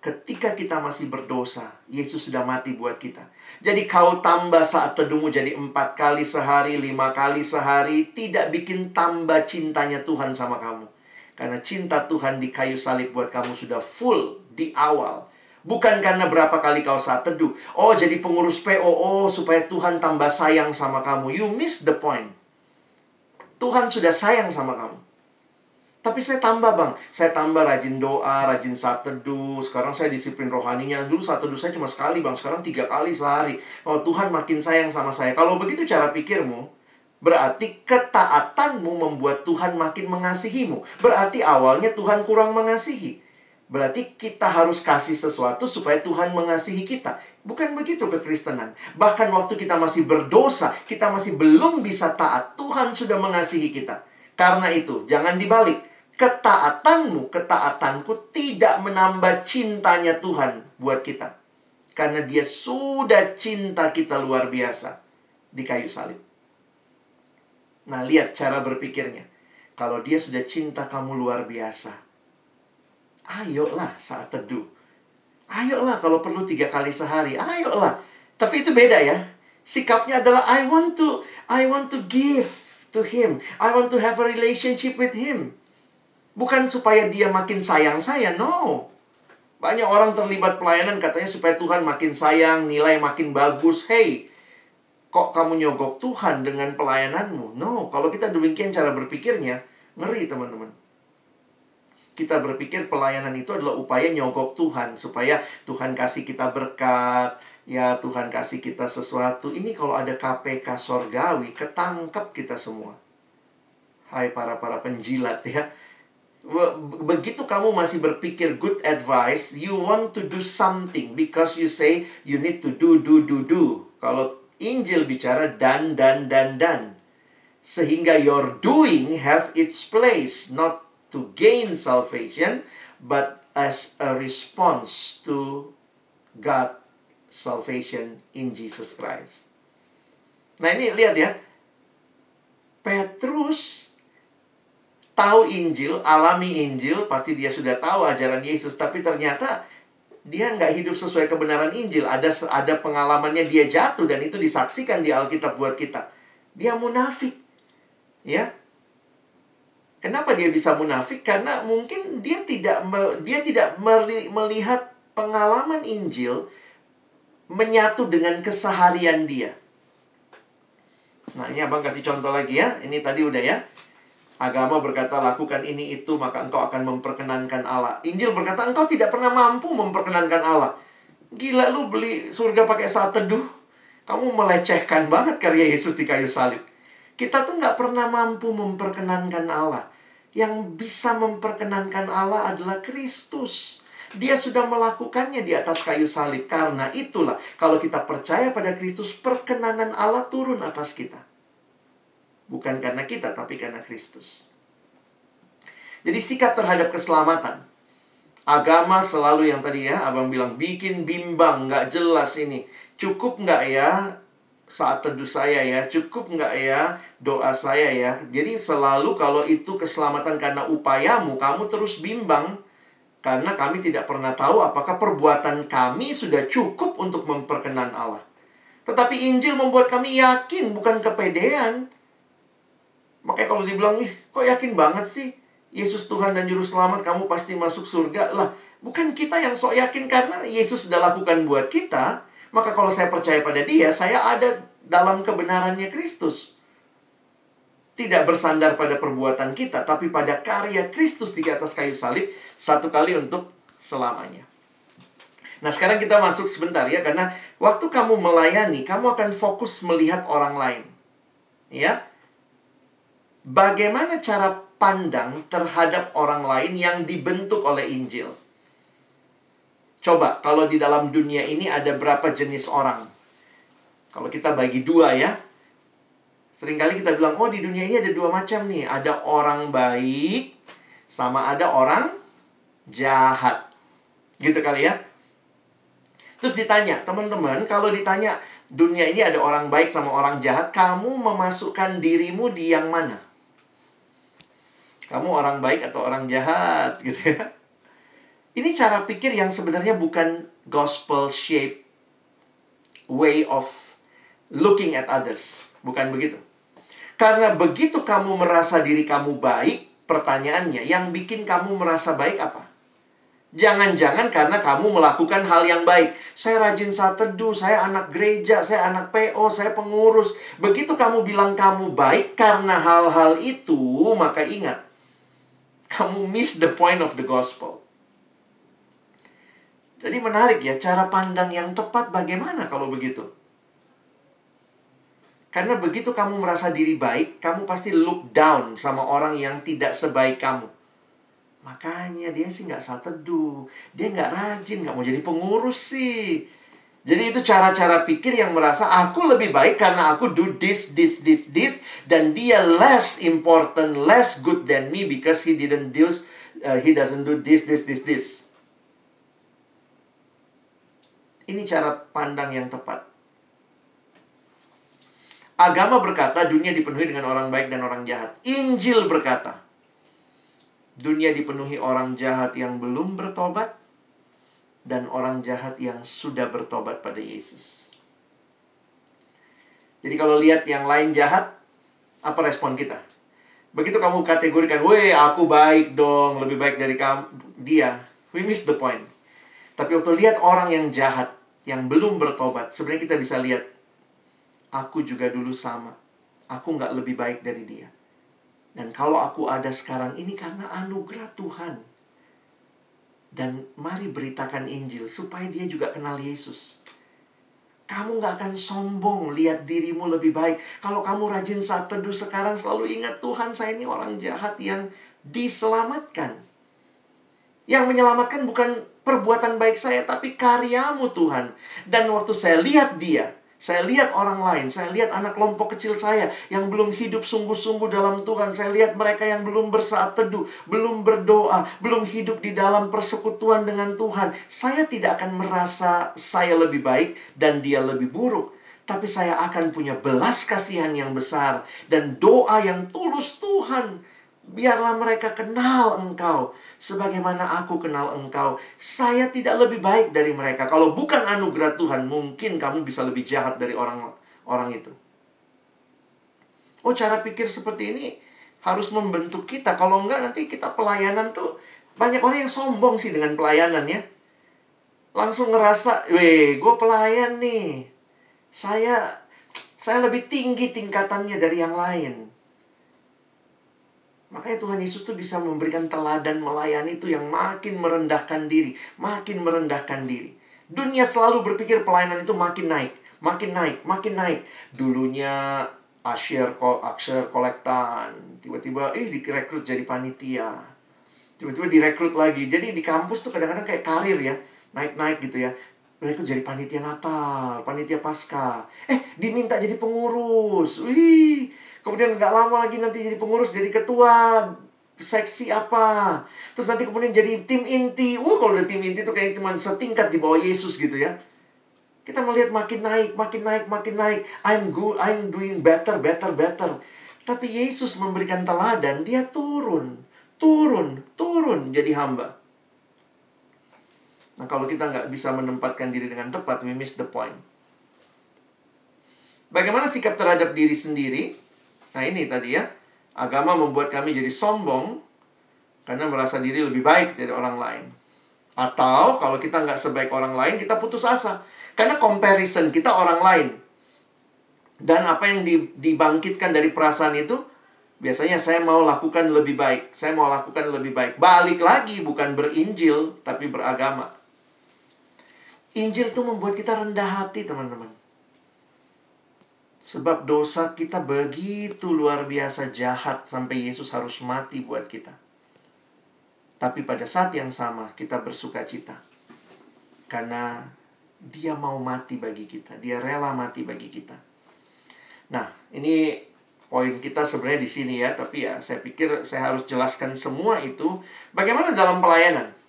Ketika kita masih berdosa, Yesus sudah mati buat kita. Jadi kau tambah saat teduhmu jadi empat kali sehari, lima kali sehari, tidak bikin tambah cintanya Tuhan sama kamu. Karena cinta Tuhan di kayu salib buat kamu sudah full di awal. Bukan karena berapa kali kau saat teduh. Oh, jadi pengurus PO, oh, supaya Tuhan tambah sayang sama kamu. You miss the point. Tuhan sudah sayang sama kamu. Tapi saya tambah bang, saya tambah rajin doa, rajin saat teduh. Sekarang saya disiplin rohaninya. Dulu saat teduh saya cuma sekali bang, sekarang tiga kali sehari. Oh Tuhan makin sayang sama saya. Kalau begitu cara pikirmu, berarti ketaatanmu membuat Tuhan makin mengasihimu. Berarti awalnya Tuhan kurang mengasihi. Berarti kita harus kasih sesuatu supaya Tuhan mengasihi kita. Bukan begitu kekristenan. Bahkan waktu kita masih berdosa, kita masih belum bisa taat, Tuhan sudah mengasihi kita. Karena itu, jangan dibalik ketaatanmu, ketaatanku tidak menambah cintanya Tuhan buat kita. Karena dia sudah cinta kita luar biasa di kayu salib. Nah, lihat cara berpikirnya. Kalau dia sudah cinta kamu luar biasa, ayolah saat teduh. Ayolah kalau perlu tiga kali sehari, ayolah. Tapi itu beda ya. Sikapnya adalah I want to, I want to give to him. I want to have a relationship with him. Bukan supaya dia makin sayang saya, no. Banyak orang terlibat pelayanan katanya supaya Tuhan makin sayang, nilai makin bagus. Hey, kok kamu nyogok Tuhan dengan pelayananmu? No, kalau kita demikian cara berpikirnya, ngeri teman-teman. Kita berpikir pelayanan itu adalah upaya nyogok Tuhan supaya Tuhan kasih kita berkat, ya Tuhan kasih kita sesuatu. Ini kalau ada KPK sorgawi, ketangkep kita semua. Hai para para penjilat ya begitu kamu masih berpikir good advice, you want to do something because you say you need to do do do do. Kalau Injil bicara dan dan dan dan. Sehingga your doing have its place not to gain salvation but as a response to God salvation in Jesus Christ. Nah ini lihat ya. Petrus tahu Injil, alami Injil, pasti dia sudah tahu ajaran Yesus. Tapi ternyata dia nggak hidup sesuai kebenaran Injil. Ada ada pengalamannya dia jatuh dan itu disaksikan di Alkitab buat kita. Dia munafik, ya. Kenapa dia bisa munafik? Karena mungkin dia tidak dia tidak melihat pengalaman Injil menyatu dengan keseharian dia. Nah, ini Abang kasih contoh lagi ya. Ini tadi udah ya. Agama berkata lakukan ini itu maka engkau akan memperkenankan Allah. Injil berkata engkau tidak pernah mampu memperkenankan Allah. Gila lu beli surga pakai saat teduh. Kamu melecehkan banget karya Yesus di kayu salib. Kita tuh nggak pernah mampu memperkenankan Allah. Yang bisa memperkenankan Allah adalah Kristus. Dia sudah melakukannya di atas kayu salib. Karena itulah, kalau kita percaya pada Kristus, perkenanan Allah turun atas kita. Bukan karena kita, tapi karena Kristus. Jadi sikap terhadap keselamatan. Agama selalu yang tadi ya, abang bilang, bikin bimbang, nggak jelas ini. Cukup nggak ya saat teduh saya ya? Cukup nggak ya doa saya ya? Jadi selalu kalau itu keselamatan karena upayamu, kamu terus bimbang. Karena kami tidak pernah tahu apakah perbuatan kami sudah cukup untuk memperkenan Allah. Tetapi Injil membuat kami yakin, bukan kepedean. Makanya kalau dibilang, nih, kok yakin banget sih? Yesus Tuhan dan Juru Selamat, kamu pasti masuk surga. Lah, bukan kita yang sok yakin karena Yesus sudah lakukan buat kita. Maka kalau saya percaya pada dia, saya ada dalam kebenarannya Kristus. Tidak bersandar pada perbuatan kita, tapi pada karya Kristus di atas kayu salib, satu kali untuk selamanya. Nah, sekarang kita masuk sebentar ya, karena waktu kamu melayani, kamu akan fokus melihat orang lain. Ya, bagaimana cara pandang terhadap orang lain yang dibentuk oleh Injil? Coba, kalau di dalam dunia ini ada berapa jenis orang? Kalau kita bagi dua ya, sering kali kita bilang, oh di dunia ini ada dua macam nih. Ada orang baik, sama ada orang jahat. Gitu kali ya. Terus ditanya, teman-teman, kalau ditanya dunia ini ada orang baik sama orang jahat, kamu memasukkan dirimu di yang mana? Kamu orang baik atau orang jahat gitu ya? Ini cara pikir yang sebenarnya bukan gospel shape way of looking at others. Bukan begitu. Karena begitu kamu merasa diri kamu baik, pertanyaannya, yang bikin kamu merasa baik apa? Jangan-jangan karena kamu melakukan hal yang baik. Saya rajin saat teduh, saya anak gereja, saya anak PO, saya pengurus. Begitu kamu bilang kamu baik karena hal-hal itu, maka ingat. Kamu miss the point of the gospel. Jadi menarik ya, cara pandang yang tepat bagaimana kalau begitu? Karena begitu kamu merasa diri baik, kamu pasti look down sama orang yang tidak sebaik kamu. Makanya dia sih nggak saat teduh. Dia nggak rajin, nggak mau jadi pengurus sih. Jadi itu cara-cara pikir yang merasa aku lebih baik karena aku do this, this, this, this. Dan dia less important, less good than me because he didn't do, uh, he doesn't do this, this, this, this. Ini cara pandang yang tepat. Agama berkata dunia dipenuhi dengan orang baik dan orang jahat. Injil berkata dunia dipenuhi orang jahat yang belum bertobat dan orang jahat yang sudah bertobat pada Yesus. Jadi kalau lihat yang lain jahat, apa respon kita? Begitu kamu kategorikan, weh aku baik dong, lebih baik dari kamu, dia. We miss the point. Tapi waktu lihat orang yang jahat, yang belum bertobat, sebenarnya kita bisa lihat, aku juga dulu sama. Aku nggak lebih baik dari dia. Dan kalau aku ada sekarang ini karena anugerah Tuhan. Dan mari beritakan Injil supaya dia juga kenal Yesus. Kamu gak akan sombong lihat dirimu lebih baik. Kalau kamu rajin saat teduh sekarang selalu ingat Tuhan saya ini orang jahat yang diselamatkan. Yang menyelamatkan bukan perbuatan baik saya tapi karyamu Tuhan. Dan waktu saya lihat dia, saya lihat orang lain, saya lihat anak kelompok kecil saya yang belum hidup sungguh-sungguh dalam Tuhan. Saya lihat mereka yang belum bersaat teduh, belum berdoa, belum hidup di dalam persekutuan dengan Tuhan. Saya tidak akan merasa saya lebih baik dan dia lebih buruk. Tapi saya akan punya belas kasihan yang besar dan doa yang tulus Tuhan. Biarlah mereka kenal engkau sebagaimana aku kenal engkau. Saya tidak lebih baik dari mereka. Kalau bukan anugerah Tuhan, mungkin kamu bisa lebih jahat dari orang orang itu. Oh, cara pikir seperti ini harus membentuk kita. Kalau enggak nanti kita pelayanan tuh banyak orang yang sombong sih dengan pelayanan ya. Langsung ngerasa, "Weh, gue pelayan nih. Saya saya lebih tinggi tingkatannya dari yang lain." Makanya Tuhan Yesus tuh bisa memberikan teladan melayani itu yang makin merendahkan diri, makin merendahkan diri. Dunia selalu berpikir pelayanan itu makin naik, makin naik, makin naik. Dulunya asyir, aksir kolektan, tiba-tiba eh direkrut jadi panitia. Tiba-tiba direkrut lagi. Jadi di kampus tuh kadang-kadang kayak karir ya, naik-naik gitu ya. Direkrut jadi panitia Natal, panitia Pasca. Eh, diminta jadi pengurus. Wih, Kemudian nggak lama lagi nanti jadi pengurus, jadi ketua seksi apa. Terus nanti kemudian jadi tim inti. Uh, kalau udah tim inti tuh kayak cuma setingkat di bawah Yesus gitu ya. Kita melihat makin naik, makin naik, makin naik. I'm good, I'm doing better, better, better. Tapi Yesus memberikan teladan, dia turun, turun, turun jadi hamba. Nah, kalau kita nggak bisa menempatkan diri dengan tepat, we miss the point. Bagaimana sikap terhadap diri sendiri? Nah, ini tadi ya. Agama membuat kami jadi sombong karena merasa diri lebih baik dari orang lain. Atau kalau kita nggak sebaik orang lain, kita putus asa. Karena comparison kita orang lain. Dan apa yang dibangkitkan dari perasaan itu, biasanya saya mau lakukan lebih baik. Saya mau lakukan lebih baik. Balik lagi, bukan berinjil, tapi beragama. Injil itu membuat kita rendah hati, teman-teman. Sebab dosa kita begitu luar biasa jahat sampai Yesus harus mati buat kita. Tapi pada saat yang sama kita bersuka cita. Karena dia mau mati bagi kita. Dia rela mati bagi kita. Nah, ini poin kita sebenarnya di sini ya. Tapi ya, saya pikir saya harus jelaskan semua itu. Bagaimana dalam pelayanan?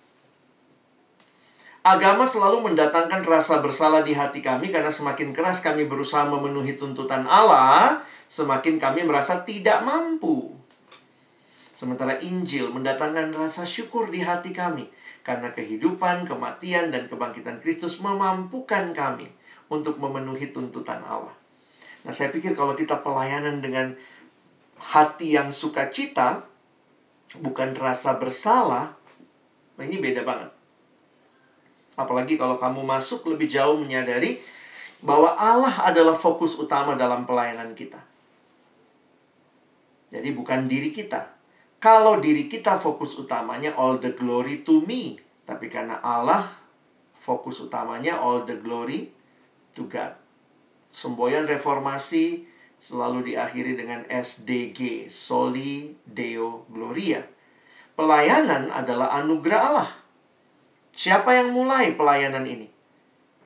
Agama selalu mendatangkan rasa bersalah di hati kami karena semakin keras kami berusaha memenuhi tuntutan Allah, semakin kami merasa tidak mampu. Sementara Injil mendatangkan rasa syukur di hati kami karena kehidupan, kematian, dan kebangkitan Kristus memampukan kami untuk memenuhi tuntutan Allah. Nah, saya pikir kalau kita pelayanan dengan hati yang sukacita, bukan rasa bersalah, nah ini beda banget. Apalagi kalau kamu masuk lebih jauh menyadari bahwa Allah adalah fokus utama dalam pelayanan kita. Jadi bukan diri kita. Kalau diri kita fokus utamanya all the glory to me. Tapi karena Allah fokus utamanya all the glory to God. Semboyan reformasi selalu diakhiri dengan SDG, Soli Deo Gloria. Pelayanan adalah anugerah Allah. Siapa yang mulai pelayanan ini?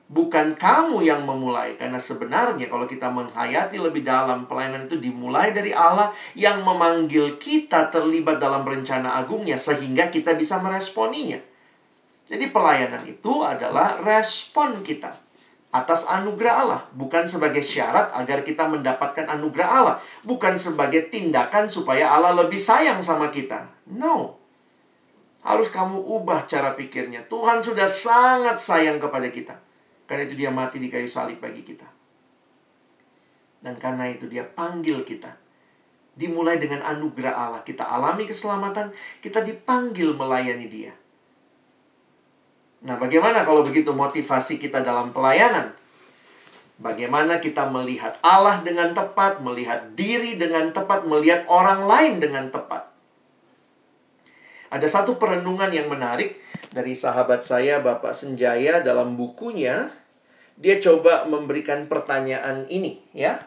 Bukan kamu yang memulai, karena sebenarnya kalau kita menghayati lebih dalam, pelayanan itu dimulai dari Allah yang memanggil kita terlibat dalam rencana agungnya, sehingga kita bisa meresponinya. Jadi pelayanan itu adalah respon kita atas anugerah Allah, bukan sebagai syarat agar kita mendapatkan anugerah Allah, bukan sebagai tindakan supaya Allah lebih sayang sama kita. No. Harus kamu ubah cara pikirnya. Tuhan sudah sangat sayang kepada kita. Karena itu dia mati di kayu salib bagi kita. Dan karena itu dia panggil kita. Dimulai dengan anugerah Allah. Kita alami keselamatan, kita dipanggil melayani dia. Nah, bagaimana kalau begitu motivasi kita dalam pelayanan? Bagaimana kita melihat Allah dengan tepat, melihat diri dengan tepat, melihat orang lain dengan tepat. Ada satu perenungan yang menarik dari sahabat saya Bapak Senjaya dalam bukunya. Dia coba memberikan pertanyaan ini ya.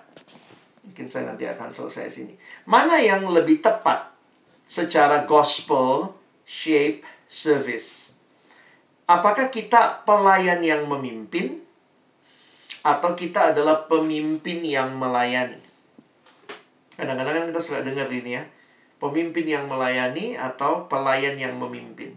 Mungkin saya nanti akan selesai sini. Mana yang lebih tepat secara gospel shape service? Apakah kita pelayan yang memimpin atau kita adalah pemimpin yang melayani? Kadang-kadang kan kita suka dengar ini ya pemimpin yang melayani atau pelayan yang memimpin.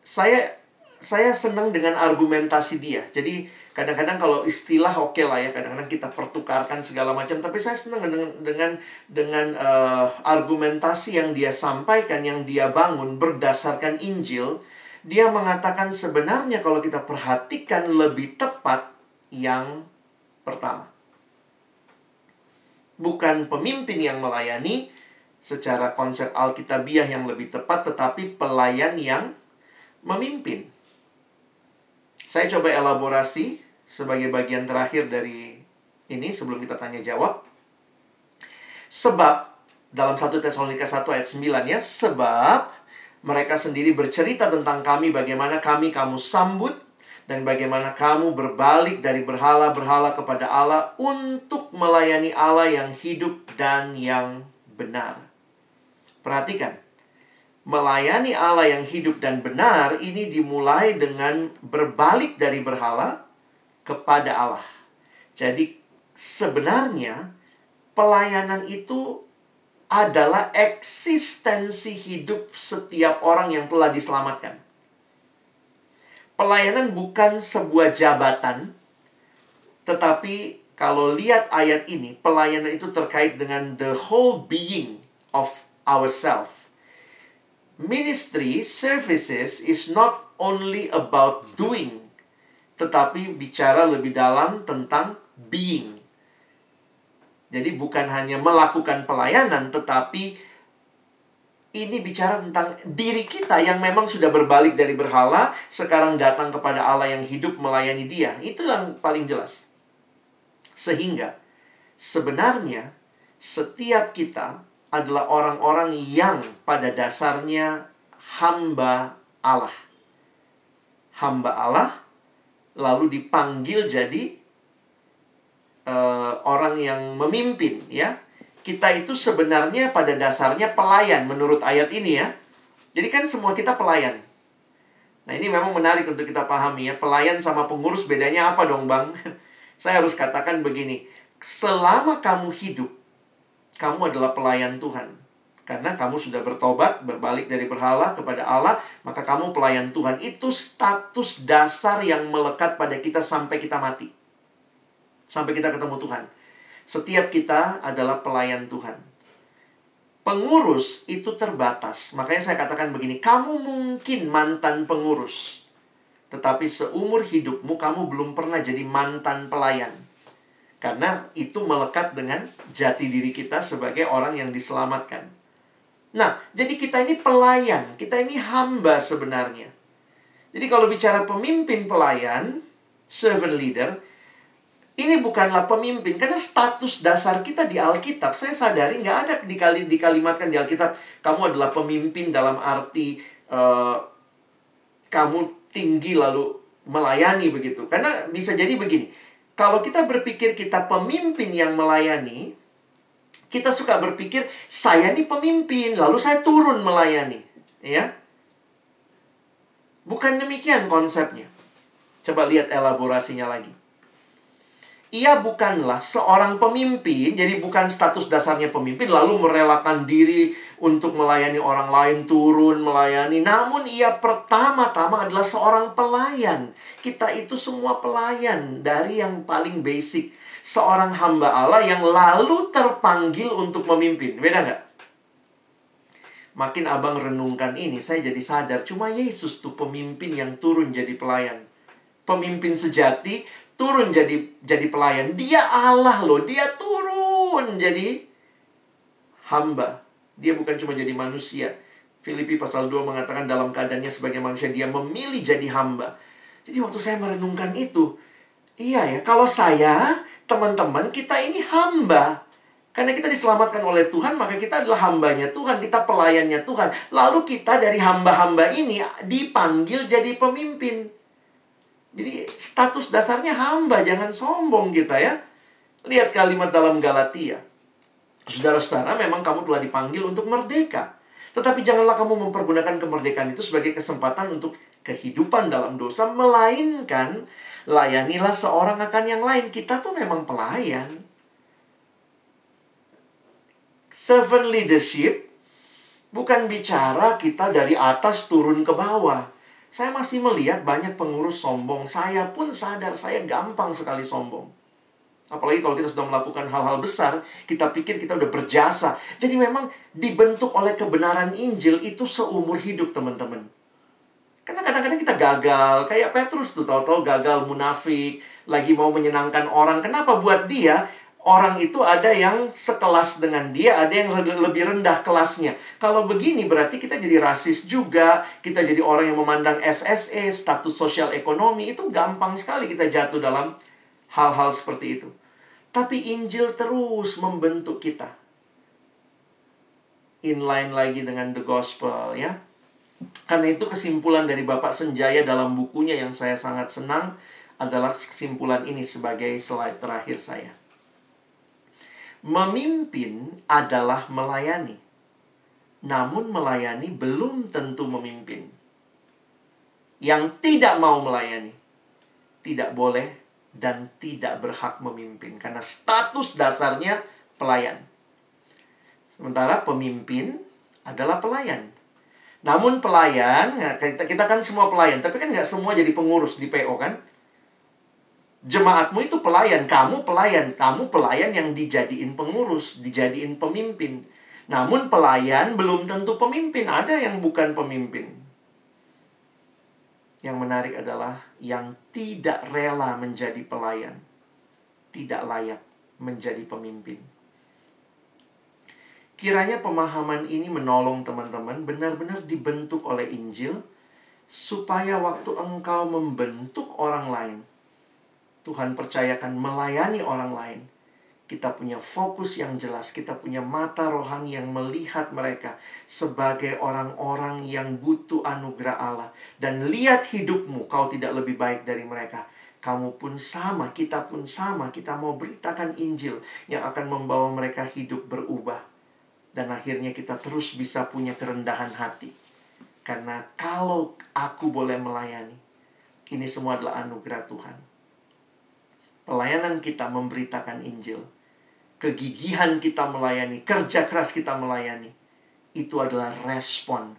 Saya saya senang dengan argumentasi dia. Jadi kadang-kadang kalau istilah oke okay lah ya, kadang-kadang kita pertukarkan segala macam. Tapi saya senang dengan dengan dengan uh, argumentasi yang dia sampaikan, yang dia bangun berdasarkan Injil. Dia mengatakan sebenarnya kalau kita perhatikan lebih tepat yang pertama bukan pemimpin yang melayani secara konsep alkitabiah yang lebih tepat, tetapi pelayan yang memimpin. Saya coba elaborasi sebagai bagian terakhir dari ini sebelum kita tanya jawab. Sebab dalam 1 Tesalonika 1 ayat 9 ya, sebab mereka sendiri bercerita tentang kami bagaimana kami kamu sambut dan bagaimana kamu berbalik dari berhala-berhala kepada Allah untuk melayani Allah yang hidup dan yang benar. Perhatikan, melayani Allah yang hidup dan benar ini dimulai dengan berbalik dari berhala kepada Allah. Jadi, sebenarnya pelayanan itu adalah eksistensi hidup setiap orang yang telah diselamatkan Pelayanan bukan sebuah jabatan, tetapi kalau lihat ayat ini, pelayanan itu terkait dengan the whole being of ourselves. Ministry services is not only about doing, tetapi bicara lebih dalam tentang being. Jadi bukan hanya melakukan pelayanan, tetapi ini bicara tentang diri kita yang memang sudah berbalik dari berhala, sekarang datang kepada Allah yang hidup melayani dia. Itu yang paling jelas. Sehingga sebenarnya setiap kita adalah orang-orang yang pada dasarnya hamba Allah. Hamba Allah lalu dipanggil jadi uh, orang yang memimpin ya kita itu sebenarnya pada dasarnya pelayan menurut ayat ini ya. Jadi kan semua kita pelayan. Nah ini memang menarik untuk kita pahami ya. Pelayan sama pengurus bedanya apa dong bang? Saya harus katakan begini. Selama kamu hidup, kamu adalah pelayan Tuhan. Karena kamu sudah bertobat, berbalik dari berhala kepada Allah, maka kamu pelayan Tuhan. Itu status dasar yang melekat pada kita sampai kita mati. Sampai kita ketemu Tuhan. Setiap kita adalah pelayan Tuhan. Pengurus itu terbatas. Makanya saya katakan begini, kamu mungkin mantan pengurus. Tetapi seumur hidupmu kamu belum pernah jadi mantan pelayan. Karena itu melekat dengan jati diri kita sebagai orang yang diselamatkan. Nah, jadi kita ini pelayan, kita ini hamba sebenarnya. Jadi kalau bicara pemimpin pelayan, servant leader, ini bukanlah pemimpin karena status dasar kita di Alkitab saya sadari nggak ada dikali dikalimatkan di Alkitab kamu adalah pemimpin dalam arti uh, kamu tinggi lalu melayani begitu. Karena bisa jadi begini kalau kita berpikir kita pemimpin yang melayani kita suka berpikir saya ini pemimpin lalu saya turun melayani. Ya? Bukan demikian konsepnya. Coba lihat elaborasinya lagi ia bukanlah seorang pemimpin, jadi bukan status dasarnya pemimpin, lalu merelakan diri untuk melayani orang lain, turun melayani. Namun, ia pertama-tama adalah seorang pelayan. Kita itu semua pelayan dari yang paling basic, seorang hamba Allah yang lalu terpanggil untuk memimpin. Beda nggak? Makin abang renungkan ini, saya jadi sadar, cuma Yesus tuh pemimpin yang turun jadi pelayan. Pemimpin sejati turun jadi jadi pelayan. Dia Allah loh, dia turun jadi hamba. Dia bukan cuma jadi manusia. Filipi pasal 2 mengatakan dalam keadaannya sebagai manusia dia memilih jadi hamba. Jadi waktu saya merenungkan itu, iya ya, kalau saya, teman-teman, kita ini hamba. Karena kita diselamatkan oleh Tuhan, maka kita adalah hambanya Tuhan, kita pelayannya Tuhan. Lalu kita dari hamba-hamba ini dipanggil jadi pemimpin. Jadi status dasarnya hamba, jangan sombong kita ya. Lihat kalimat dalam Galatia. Saudara-saudara, memang kamu telah dipanggil untuk merdeka. Tetapi janganlah kamu mempergunakan kemerdekaan itu sebagai kesempatan untuk kehidupan dalam dosa, melainkan layanilah seorang akan yang lain. Kita tuh memang pelayan. Servant leadership bukan bicara kita dari atas turun ke bawah. Saya masih melihat banyak pengurus sombong. Saya pun sadar saya gampang sekali sombong. Apalagi kalau kita sudah melakukan hal-hal besar, kita pikir kita udah berjasa. Jadi memang dibentuk oleh kebenaran Injil itu seumur hidup, teman-teman. Karena kadang-kadang kita gagal, kayak Petrus tuh tahu-tahu gagal munafik, lagi mau menyenangkan orang. Kenapa buat dia orang itu ada yang sekelas dengan dia, ada yang lebih rendah kelasnya. Kalau begini berarti kita jadi rasis juga, kita jadi orang yang memandang SSE, status sosial ekonomi, itu gampang sekali kita jatuh dalam hal-hal seperti itu. Tapi Injil terus membentuk kita. Inline lagi dengan the gospel ya. Karena itu kesimpulan dari Bapak Senjaya dalam bukunya yang saya sangat senang adalah kesimpulan ini sebagai slide terakhir saya. Memimpin adalah melayani. Namun melayani belum tentu memimpin. Yang tidak mau melayani tidak boleh dan tidak berhak memimpin karena status dasarnya pelayan. Sementara pemimpin adalah pelayan. Namun pelayan, kita kan semua pelayan, tapi kan nggak semua jadi pengurus di PO kan? Jemaatmu itu pelayan, kamu pelayan, kamu pelayan yang dijadiin pengurus, dijadiin pemimpin. Namun pelayan belum tentu pemimpin, ada yang bukan pemimpin. Yang menarik adalah yang tidak rela menjadi pelayan, tidak layak menjadi pemimpin. Kiranya pemahaman ini menolong teman-teman benar-benar dibentuk oleh Injil supaya waktu engkau membentuk orang lain, Tuhan percayakan melayani orang lain. Kita punya fokus yang jelas, kita punya mata rohani yang melihat mereka sebagai orang-orang yang butuh anugerah Allah. Dan lihat hidupmu, kau tidak lebih baik dari mereka. Kamu pun sama, kita pun sama. Kita mau beritakan Injil yang akan membawa mereka hidup berubah dan akhirnya kita terus bisa punya kerendahan hati. Karena kalau aku boleh melayani, ini semua adalah anugerah Tuhan. Pelayanan kita memberitakan Injil. Kegigihan kita melayani, kerja keras kita melayani. Itu adalah respon.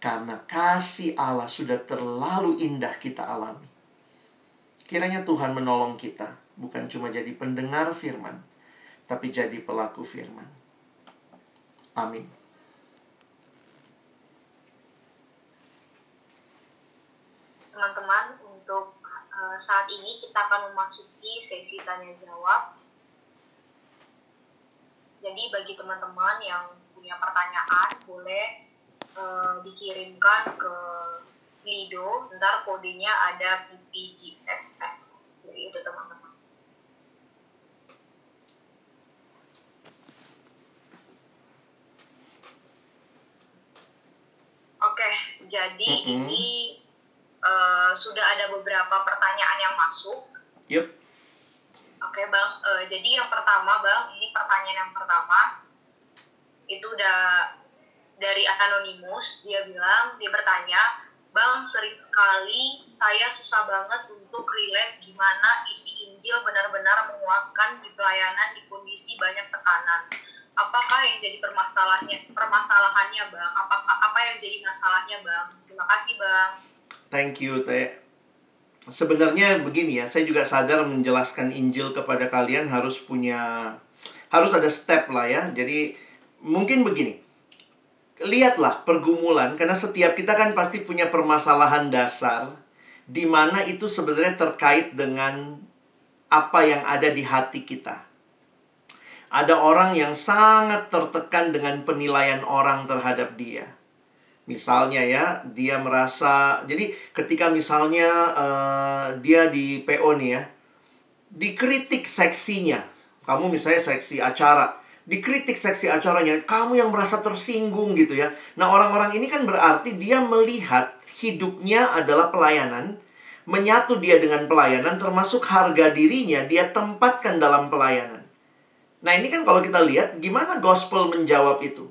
Karena kasih Allah sudah terlalu indah kita alami. Kiranya Tuhan menolong kita. Bukan cuma jadi pendengar firman. Tapi jadi pelaku firman. Amin. Teman-teman, uh, saat ini kita akan memasuki sesi tanya jawab. Jadi bagi teman-teman yang punya pertanyaan boleh uh, dikirimkan ke Slido, ntar kodenya ada PPGSS. Jadi itu teman-teman. Oke, jadi mm -hmm. ini uh, sudah ada beberapa pertanyaan yang masuk. Yep. Oke, Bang. Uh, jadi yang pertama, Bang, ini pertanyaan yang pertama itu udah dari anonimus. Dia bilang, dia bertanya, Bang, sering sekali saya susah banget untuk relate gimana isi Injil benar-benar menguatkan di pelayanan di kondisi banyak tekanan apakah yang jadi permasalahannya permasalahannya bang apakah apa yang jadi masalahnya bang terima kasih bang thank you teh. Sebenarnya begini ya saya juga sadar menjelaskan Injil kepada kalian harus punya harus ada step lah ya. Jadi mungkin begini. Lihatlah pergumulan karena setiap kita kan pasti punya permasalahan dasar di mana itu sebenarnya terkait dengan apa yang ada di hati kita. Ada orang yang sangat tertekan dengan penilaian orang terhadap dia. Misalnya ya, dia merasa jadi ketika misalnya uh, dia di PO nih ya, dikritik seksinya. Kamu misalnya seksi acara, dikritik seksi acaranya, kamu yang merasa tersinggung gitu ya. Nah, orang-orang ini kan berarti dia melihat hidupnya adalah pelayanan, menyatu dia dengan pelayanan termasuk harga dirinya dia tempatkan dalam pelayanan. Nah ini kan kalau kita lihat gimana gospel menjawab itu.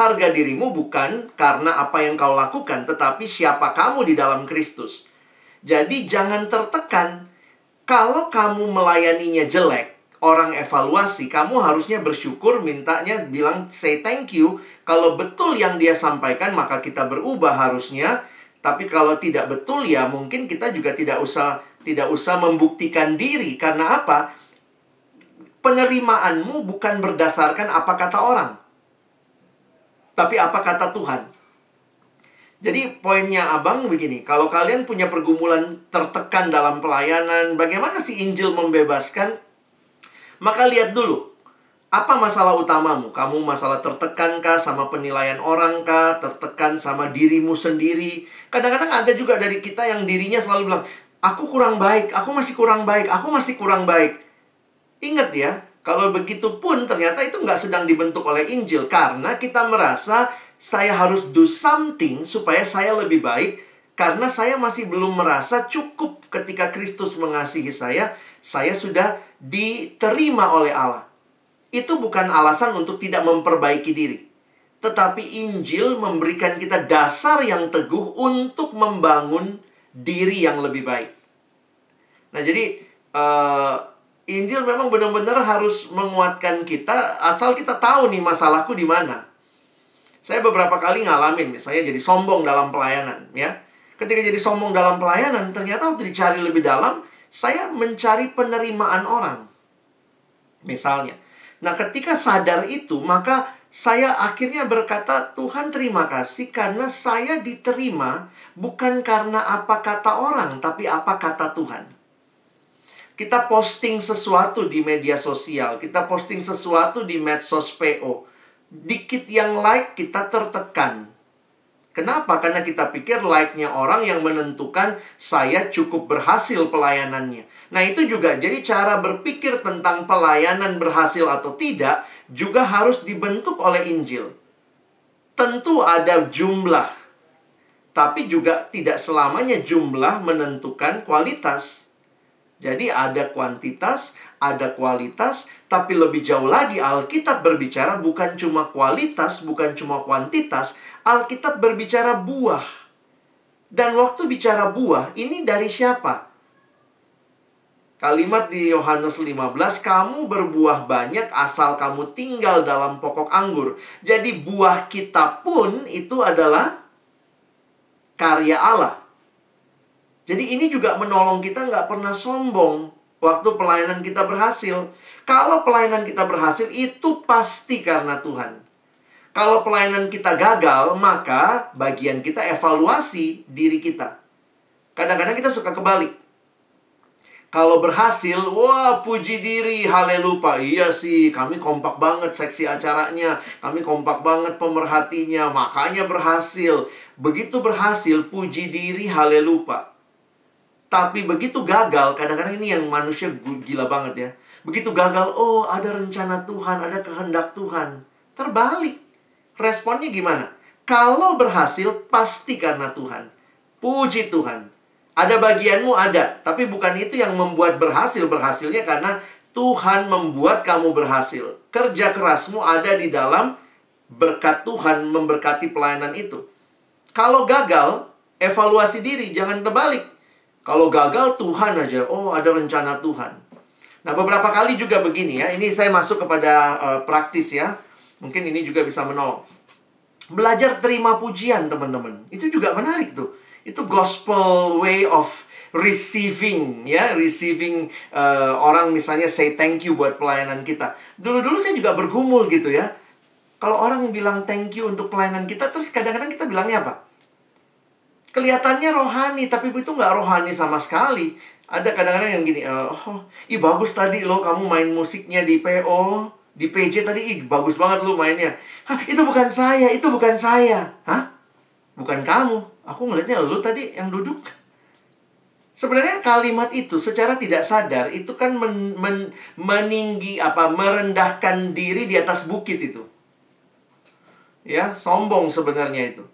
Harga dirimu bukan karena apa yang kau lakukan, tetapi siapa kamu di dalam Kristus. Jadi jangan tertekan. Kalau kamu melayaninya jelek, orang evaluasi, kamu harusnya bersyukur, mintanya bilang say thank you. Kalau betul yang dia sampaikan, maka kita berubah harusnya. Tapi kalau tidak betul ya mungkin kita juga tidak usah tidak usah membuktikan diri karena apa? penerimaanmu bukan berdasarkan apa kata orang, tapi apa kata Tuhan. Jadi poinnya abang begini, kalau kalian punya pergumulan tertekan dalam pelayanan, bagaimana si Injil membebaskan? Maka lihat dulu, apa masalah utamamu? Kamu masalah tertekan kah sama penilaian orang kah? Tertekan sama dirimu sendiri? Kadang-kadang ada juga dari kita yang dirinya selalu bilang, aku kurang baik, aku masih kurang baik, aku masih kurang baik. Ingat ya, kalau begitu pun ternyata itu nggak sedang dibentuk oleh Injil. Karena kita merasa saya harus do something supaya saya lebih baik. Karena saya masih belum merasa cukup ketika Kristus mengasihi saya. Saya sudah diterima oleh Allah. Itu bukan alasan untuk tidak memperbaiki diri. Tetapi Injil memberikan kita dasar yang teguh untuk membangun diri yang lebih baik. Nah, jadi uh, Injil memang benar-benar harus menguatkan kita asal kita tahu nih masalahku di mana. Saya beberapa kali ngalamin, misalnya jadi sombong dalam pelayanan, ya. Ketika jadi sombong dalam pelayanan, ternyata waktu dicari lebih dalam, saya mencari penerimaan orang. Misalnya. Nah, ketika sadar itu, maka saya akhirnya berkata, Tuhan terima kasih karena saya diterima bukan karena apa kata orang, tapi apa kata Tuhan. Kita posting sesuatu di media sosial, kita posting sesuatu di medsos PO dikit yang like kita tertekan. Kenapa? Karena kita pikir like-nya orang yang menentukan saya cukup berhasil pelayanannya. Nah, itu juga jadi cara berpikir tentang pelayanan berhasil atau tidak juga harus dibentuk oleh Injil. Tentu ada jumlah, tapi juga tidak selamanya jumlah menentukan kualitas. Jadi ada kuantitas, ada kualitas, tapi lebih jauh lagi Alkitab berbicara bukan cuma kualitas, bukan cuma kuantitas, Alkitab berbicara buah. Dan waktu bicara buah, ini dari siapa? Kalimat di Yohanes 15, kamu berbuah banyak asal kamu tinggal dalam pokok anggur. Jadi buah kita pun itu adalah karya Allah. Jadi ini juga menolong kita nggak pernah sombong waktu pelayanan kita berhasil. Kalau pelayanan kita berhasil, itu pasti karena Tuhan. Kalau pelayanan kita gagal, maka bagian kita evaluasi diri kita. Kadang-kadang kita suka kebalik. Kalau berhasil, wah puji diri, haleluya. Iya sih, kami kompak banget seksi acaranya. Kami kompak banget pemerhatinya, makanya berhasil. Begitu berhasil, puji diri, haleluya. Tapi begitu gagal, kadang-kadang ini yang manusia gila banget ya. Begitu gagal, oh ada rencana Tuhan, ada kehendak Tuhan. Terbalik. Responnya gimana? Kalau berhasil, pasti karena Tuhan. Puji Tuhan. Ada bagianmu ada, tapi bukan itu yang membuat berhasil. Berhasilnya karena Tuhan membuat kamu berhasil. Kerja kerasmu ada di dalam berkat Tuhan memberkati pelayanan itu. Kalau gagal, evaluasi diri, jangan terbalik. Kalau gagal Tuhan aja, oh ada rencana Tuhan. Nah, beberapa kali juga begini ya. Ini saya masuk kepada uh, praktis ya. Mungkin ini juga bisa menolong. Belajar terima pujian, teman-teman. Itu juga menarik tuh. Itu gospel way of receiving ya, receiving uh, orang misalnya say thank you buat pelayanan kita. Dulu-dulu saya juga bergumul gitu ya. Kalau orang bilang thank you untuk pelayanan kita, terus kadang-kadang kita bilangnya apa? Kelihatannya rohani tapi itu nggak rohani sama sekali. Ada kadang-kadang yang gini oh ih bagus tadi lo kamu main musiknya di PO di PJ tadi ih bagus banget lo mainnya. Hah, itu bukan saya itu bukan saya. Hah? Bukan kamu. Aku ngelihatnya lo tadi yang duduk. Sebenarnya kalimat itu secara tidak sadar itu kan men, men, meninggi apa merendahkan diri di atas bukit itu. Ya, sombong sebenarnya itu.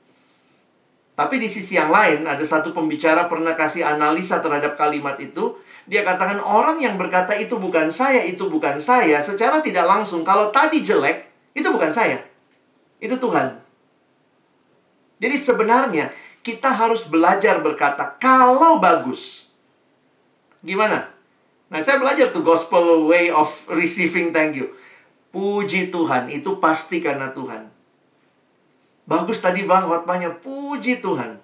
Tapi di sisi yang lain, ada satu pembicara pernah kasih analisa terhadap kalimat itu. Dia katakan orang yang berkata itu bukan saya, itu bukan saya. Secara tidak langsung, kalau tadi jelek, itu bukan saya. Itu Tuhan. Jadi sebenarnya kita harus belajar berkata kalau bagus. Gimana? Nah, saya belajar tuh gospel way of receiving thank you. Puji Tuhan, itu pasti karena Tuhan. Bagus tadi bang khotbahnya, puji Tuhan.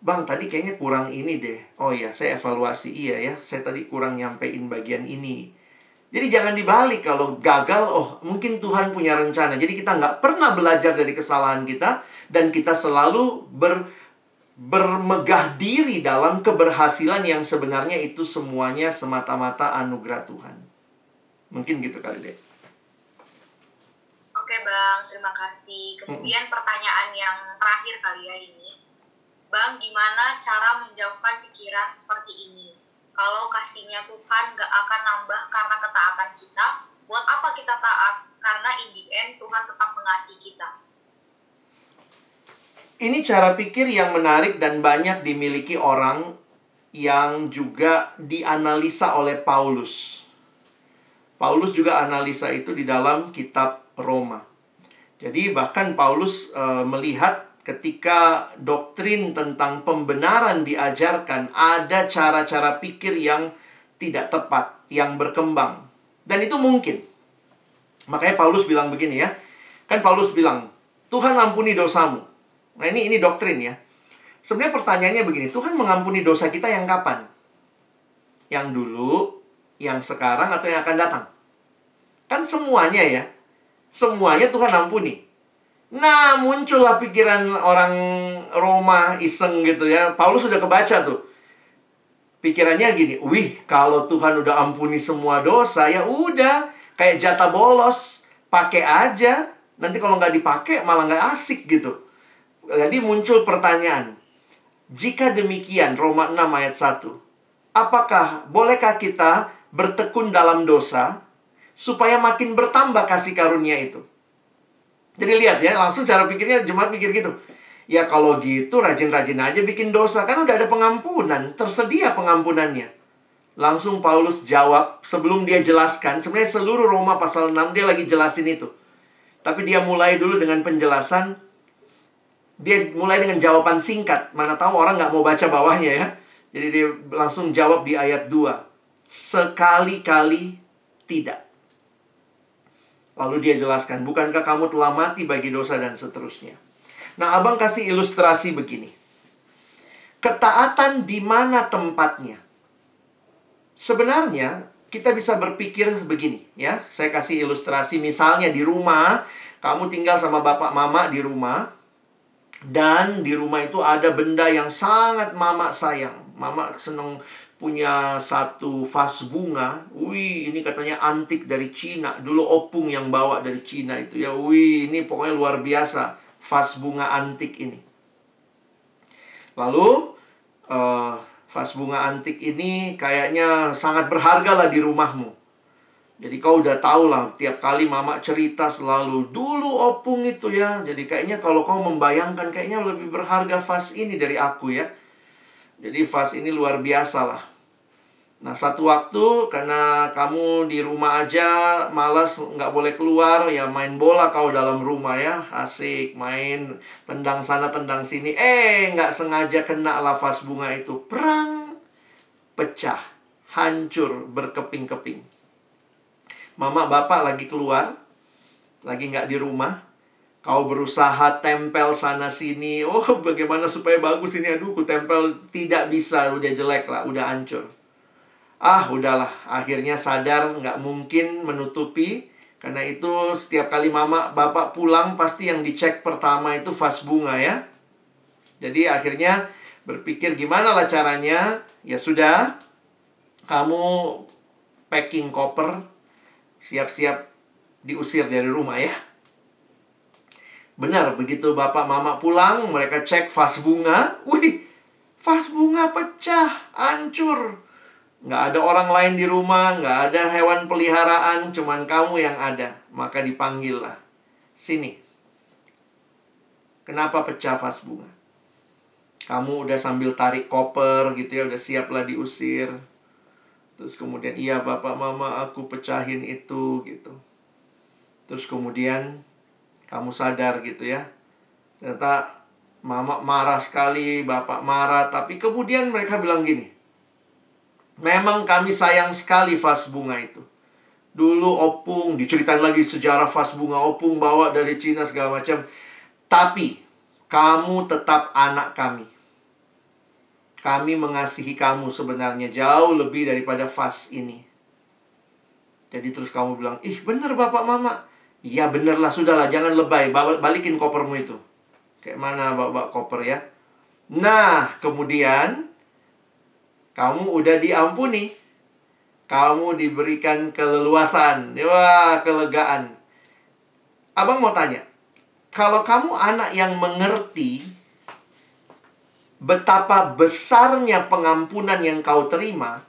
Bang, tadi kayaknya kurang ini deh. Oh ya, saya evaluasi iya ya. Saya tadi kurang nyampein bagian ini. Jadi jangan dibalik kalau gagal, oh mungkin Tuhan punya rencana. Jadi kita nggak pernah belajar dari kesalahan kita dan kita selalu ber, bermegah diri dalam keberhasilan yang sebenarnya itu semuanya semata-mata anugerah Tuhan. Mungkin gitu kali deh. Bang, terima kasih. Kemudian pertanyaan yang terakhir kali ya ini. Bang, gimana cara menjauhkan pikiran seperti ini? Kalau kasihnya Tuhan gak akan nambah karena ketaatan kita, buat apa kita taat? Karena in the end Tuhan tetap mengasihi kita. Ini cara pikir yang menarik dan banyak dimiliki orang yang juga dianalisa oleh Paulus. Paulus juga analisa itu di dalam kitab Roma. Jadi bahkan Paulus e, melihat ketika doktrin tentang pembenaran diajarkan ada cara-cara pikir yang tidak tepat, yang berkembang. Dan itu mungkin. Makanya Paulus bilang begini ya. Kan Paulus bilang, Tuhan ampuni dosamu. Nah ini ini doktrin ya. Sebenarnya pertanyaannya begini, Tuhan mengampuni dosa kita yang kapan? Yang dulu, yang sekarang, atau yang akan datang? Kan semuanya ya. Semuanya Tuhan ampuni. Nah, muncullah pikiran orang Roma iseng gitu ya. Paulus sudah kebaca tuh. Pikirannya gini, wih, kalau Tuhan udah ampuni semua dosa, ya udah, kayak jatah bolos, pakai aja. Nanti kalau nggak dipakai malah nggak asik gitu. Jadi muncul pertanyaan, jika demikian, Roma 6 ayat 1, apakah bolehkah kita bertekun dalam dosa supaya makin bertambah kasih karunia itu? Jadi lihat ya, langsung cara pikirnya jemaat pikir gitu. Ya kalau gitu rajin-rajin aja bikin dosa. Kan udah ada pengampunan, tersedia pengampunannya. Langsung Paulus jawab sebelum dia jelaskan. Sebenarnya seluruh Roma pasal 6 dia lagi jelasin itu. Tapi dia mulai dulu dengan penjelasan. Dia mulai dengan jawaban singkat. Mana tahu orang nggak mau baca bawahnya ya. Jadi dia langsung jawab di ayat 2. Sekali-kali tidak. Lalu dia jelaskan, bukankah kamu telah mati bagi dosa dan seterusnya. Nah, abang kasih ilustrasi begini. Ketaatan di mana tempatnya? Sebenarnya kita bisa berpikir begini ya. Saya kasih ilustrasi misalnya di rumah, kamu tinggal sama bapak mama di rumah dan di rumah itu ada benda yang sangat mama sayang. Mama seneng punya satu vas bunga. Wih, ini katanya antik dari Cina. Dulu opung yang bawa dari Cina itu ya. Wih, ini pokoknya luar biasa. Vas bunga antik ini. Lalu, uh, vas bunga antik ini kayaknya sangat berharga lah di rumahmu. Jadi kau udah tahu lah, tiap kali mama cerita selalu, dulu opung itu ya. Jadi kayaknya kalau kau membayangkan, kayaknya lebih berharga vas ini dari aku ya. Jadi vas ini luar biasa lah. Nah, satu waktu karena kamu di rumah aja malas nggak boleh keluar ya main bola kau dalam rumah ya. Asik main tendang sana tendang sini. Eh nggak sengaja kena lafaz bunga itu. Perang pecah hancur berkeping-keping. Mama bapak lagi keluar lagi nggak di rumah. Kau berusaha tempel sana sini. Oh bagaimana supaya bagus ini? Aduh ku tempel tidak bisa. Udah jelek lah udah hancur ah udahlah. Akhirnya sadar nggak mungkin menutupi. Karena itu setiap kali mama bapak pulang pasti yang dicek pertama itu vas bunga ya. Jadi akhirnya berpikir gimana lah caranya. Ya sudah kamu packing koper siap-siap diusir dari rumah ya. Benar begitu bapak mama pulang mereka cek vas bunga. Wih vas bunga pecah hancur Nggak ada orang lain di rumah, nggak ada hewan peliharaan, cuman kamu yang ada. Maka dipanggil lah. Sini. Kenapa pecah vas bunga? Kamu udah sambil tarik koper gitu ya, udah siap lah diusir. Terus kemudian, iya bapak mama aku pecahin itu gitu. Terus kemudian kamu sadar gitu ya. Ternyata mama marah sekali, bapak marah. Tapi kemudian mereka bilang gini, Memang kami sayang sekali vas bunga itu. Dulu opung, diceritain lagi sejarah vas bunga opung bawa dari Cina segala macam. Tapi, kamu tetap anak kami. Kami mengasihi kamu sebenarnya jauh lebih daripada vas ini. Jadi terus kamu bilang, ih bener bapak mama. Iya bener lah, sudahlah jangan lebay, balikin kopermu itu. Kayak mana bawa koper ya. Nah, kemudian kamu udah diampuni. Kamu diberikan keleluasan. Wah, kelegaan. Abang mau tanya. Kalau kamu anak yang mengerti betapa besarnya pengampunan yang kau terima,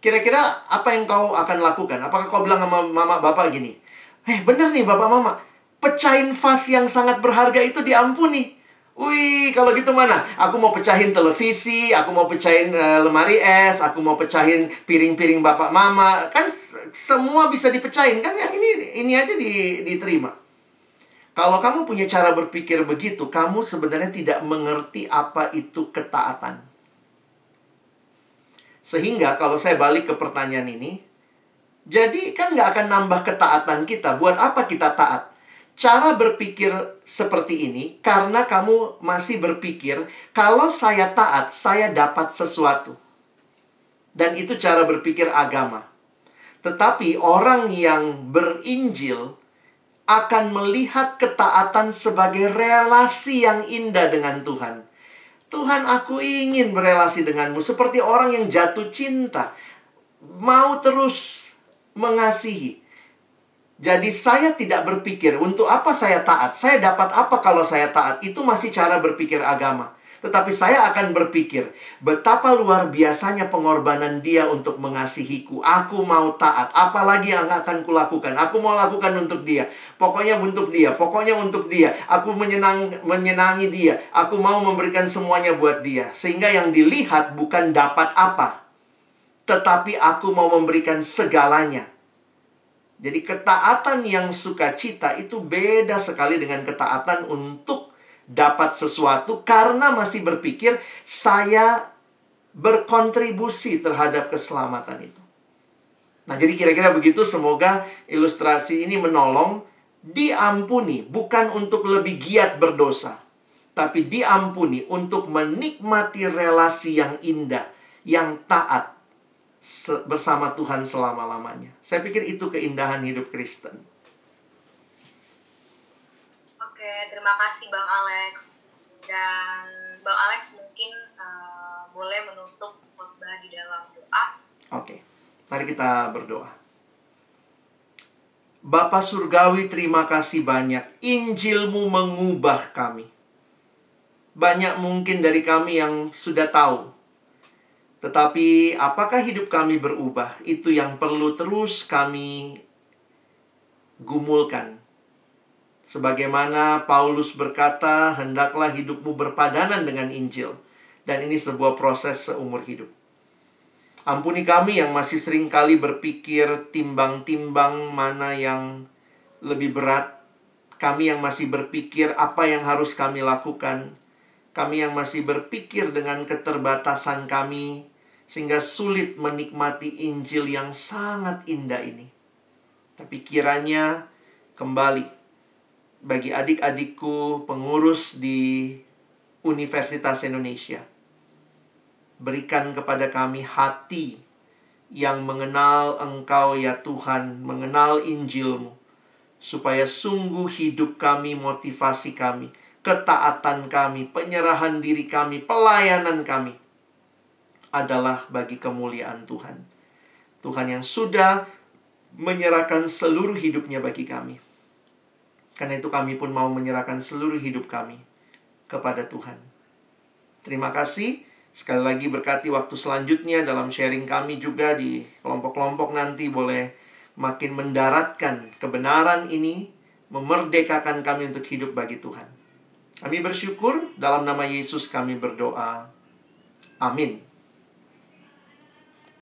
kira-kira apa yang kau akan lakukan? Apakah kau bilang sama mama bapak gini, Eh, benar nih bapak mama, pecahin vas yang sangat berharga itu diampuni. Wih, kalau gitu mana? Aku mau pecahin televisi, aku mau pecahin uh, lemari es, aku mau pecahin piring-piring bapak mama. Kan semua bisa dipecahin kan yang ini ini aja di, diterima. Kalau kamu punya cara berpikir begitu, kamu sebenarnya tidak mengerti apa itu ketaatan. Sehingga kalau saya balik ke pertanyaan ini, jadi kan nggak akan nambah ketaatan kita. Buat apa kita taat? Cara berpikir seperti ini karena kamu masih berpikir kalau saya taat, saya dapat sesuatu. Dan itu cara berpikir agama. Tetapi orang yang berinjil akan melihat ketaatan sebagai relasi yang indah dengan Tuhan. Tuhan, aku ingin berelasi denganmu seperti orang yang jatuh cinta, mau terus mengasihi. Jadi saya tidak berpikir untuk apa saya taat, saya dapat apa kalau saya taat. Itu masih cara berpikir agama. Tetapi saya akan berpikir betapa luar biasanya pengorbanan dia untuk mengasihiku. Aku mau taat. Apalagi yang akan kulakukan? Aku mau lakukan untuk dia. Pokoknya untuk dia. Pokoknya untuk dia. Aku menyenang, menyenangi dia. Aku mau memberikan semuanya buat dia. Sehingga yang dilihat bukan dapat apa. Tetapi aku mau memberikan segalanya jadi ketaatan yang sukacita itu beda sekali dengan ketaatan untuk dapat sesuatu karena masih berpikir saya berkontribusi terhadap keselamatan itu. Nah, jadi kira-kira begitu semoga ilustrasi ini menolong diampuni bukan untuk lebih giat berdosa, tapi diampuni untuk menikmati relasi yang indah, yang taat bersama Tuhan selama-lamanya. Saya pikir itu keindahan hidup Kristen. Oke, terima kasih Bang Alex. Dan Bang Alex mungkin uh, boleh menutup khotbah di dalam doa. Oke, mari kita berdoa. Bapa Surgawi, terima kasih banyak. Injilmu mengubah kami. Banyak mungkin dari kami yang sudah tahu tetapi apakah hidup kami berubah? Itu yang perlu terus kami gumulkan. Sebagaimana Paulus berkata, hendaklah hidupmu berpadanan dengan Injil. Dan ini sebuah proses seumur hidup. Ampuni kami yang masih sering kali berpikir timbang-timbang mana yang lebih berat. Kami yang masih berpikir apa yang harus kami lakukan. Kami yang masih berpikir dengan keterbatasan kami, sehingga sulit menikmati Injil yang sangat indah ini. Tapi kiranya kembali bagi adik-adikku pengurus di Universitas Indonesia. Berikan kepada kami hati yang mengenal Engkau ya Tuhan, mengenal Injilmu. Supaya sungguh hidup kami, motivasi kami, ketaatan kami, penyerahan diri kami, pelayanan kami adalah bagi kemuliaan Tuhan. Tuhan yang sudah menyerahkan seluruh hidupnya bagi kami. Karena itu kami pun mau menyerahkan seluruh hidup kami kepada Tuhan. Terima kasih. Sekali lagi berkati waktu selanjutnya dalam sharing kami juga di kelompok-kelompok nanti boleh makin mendaratkan kebenaran ini, memerdekakan kami untuk hidup bagi Tuhan. Kami bersyukur dalam nama Yesus kami berdoa. Amin.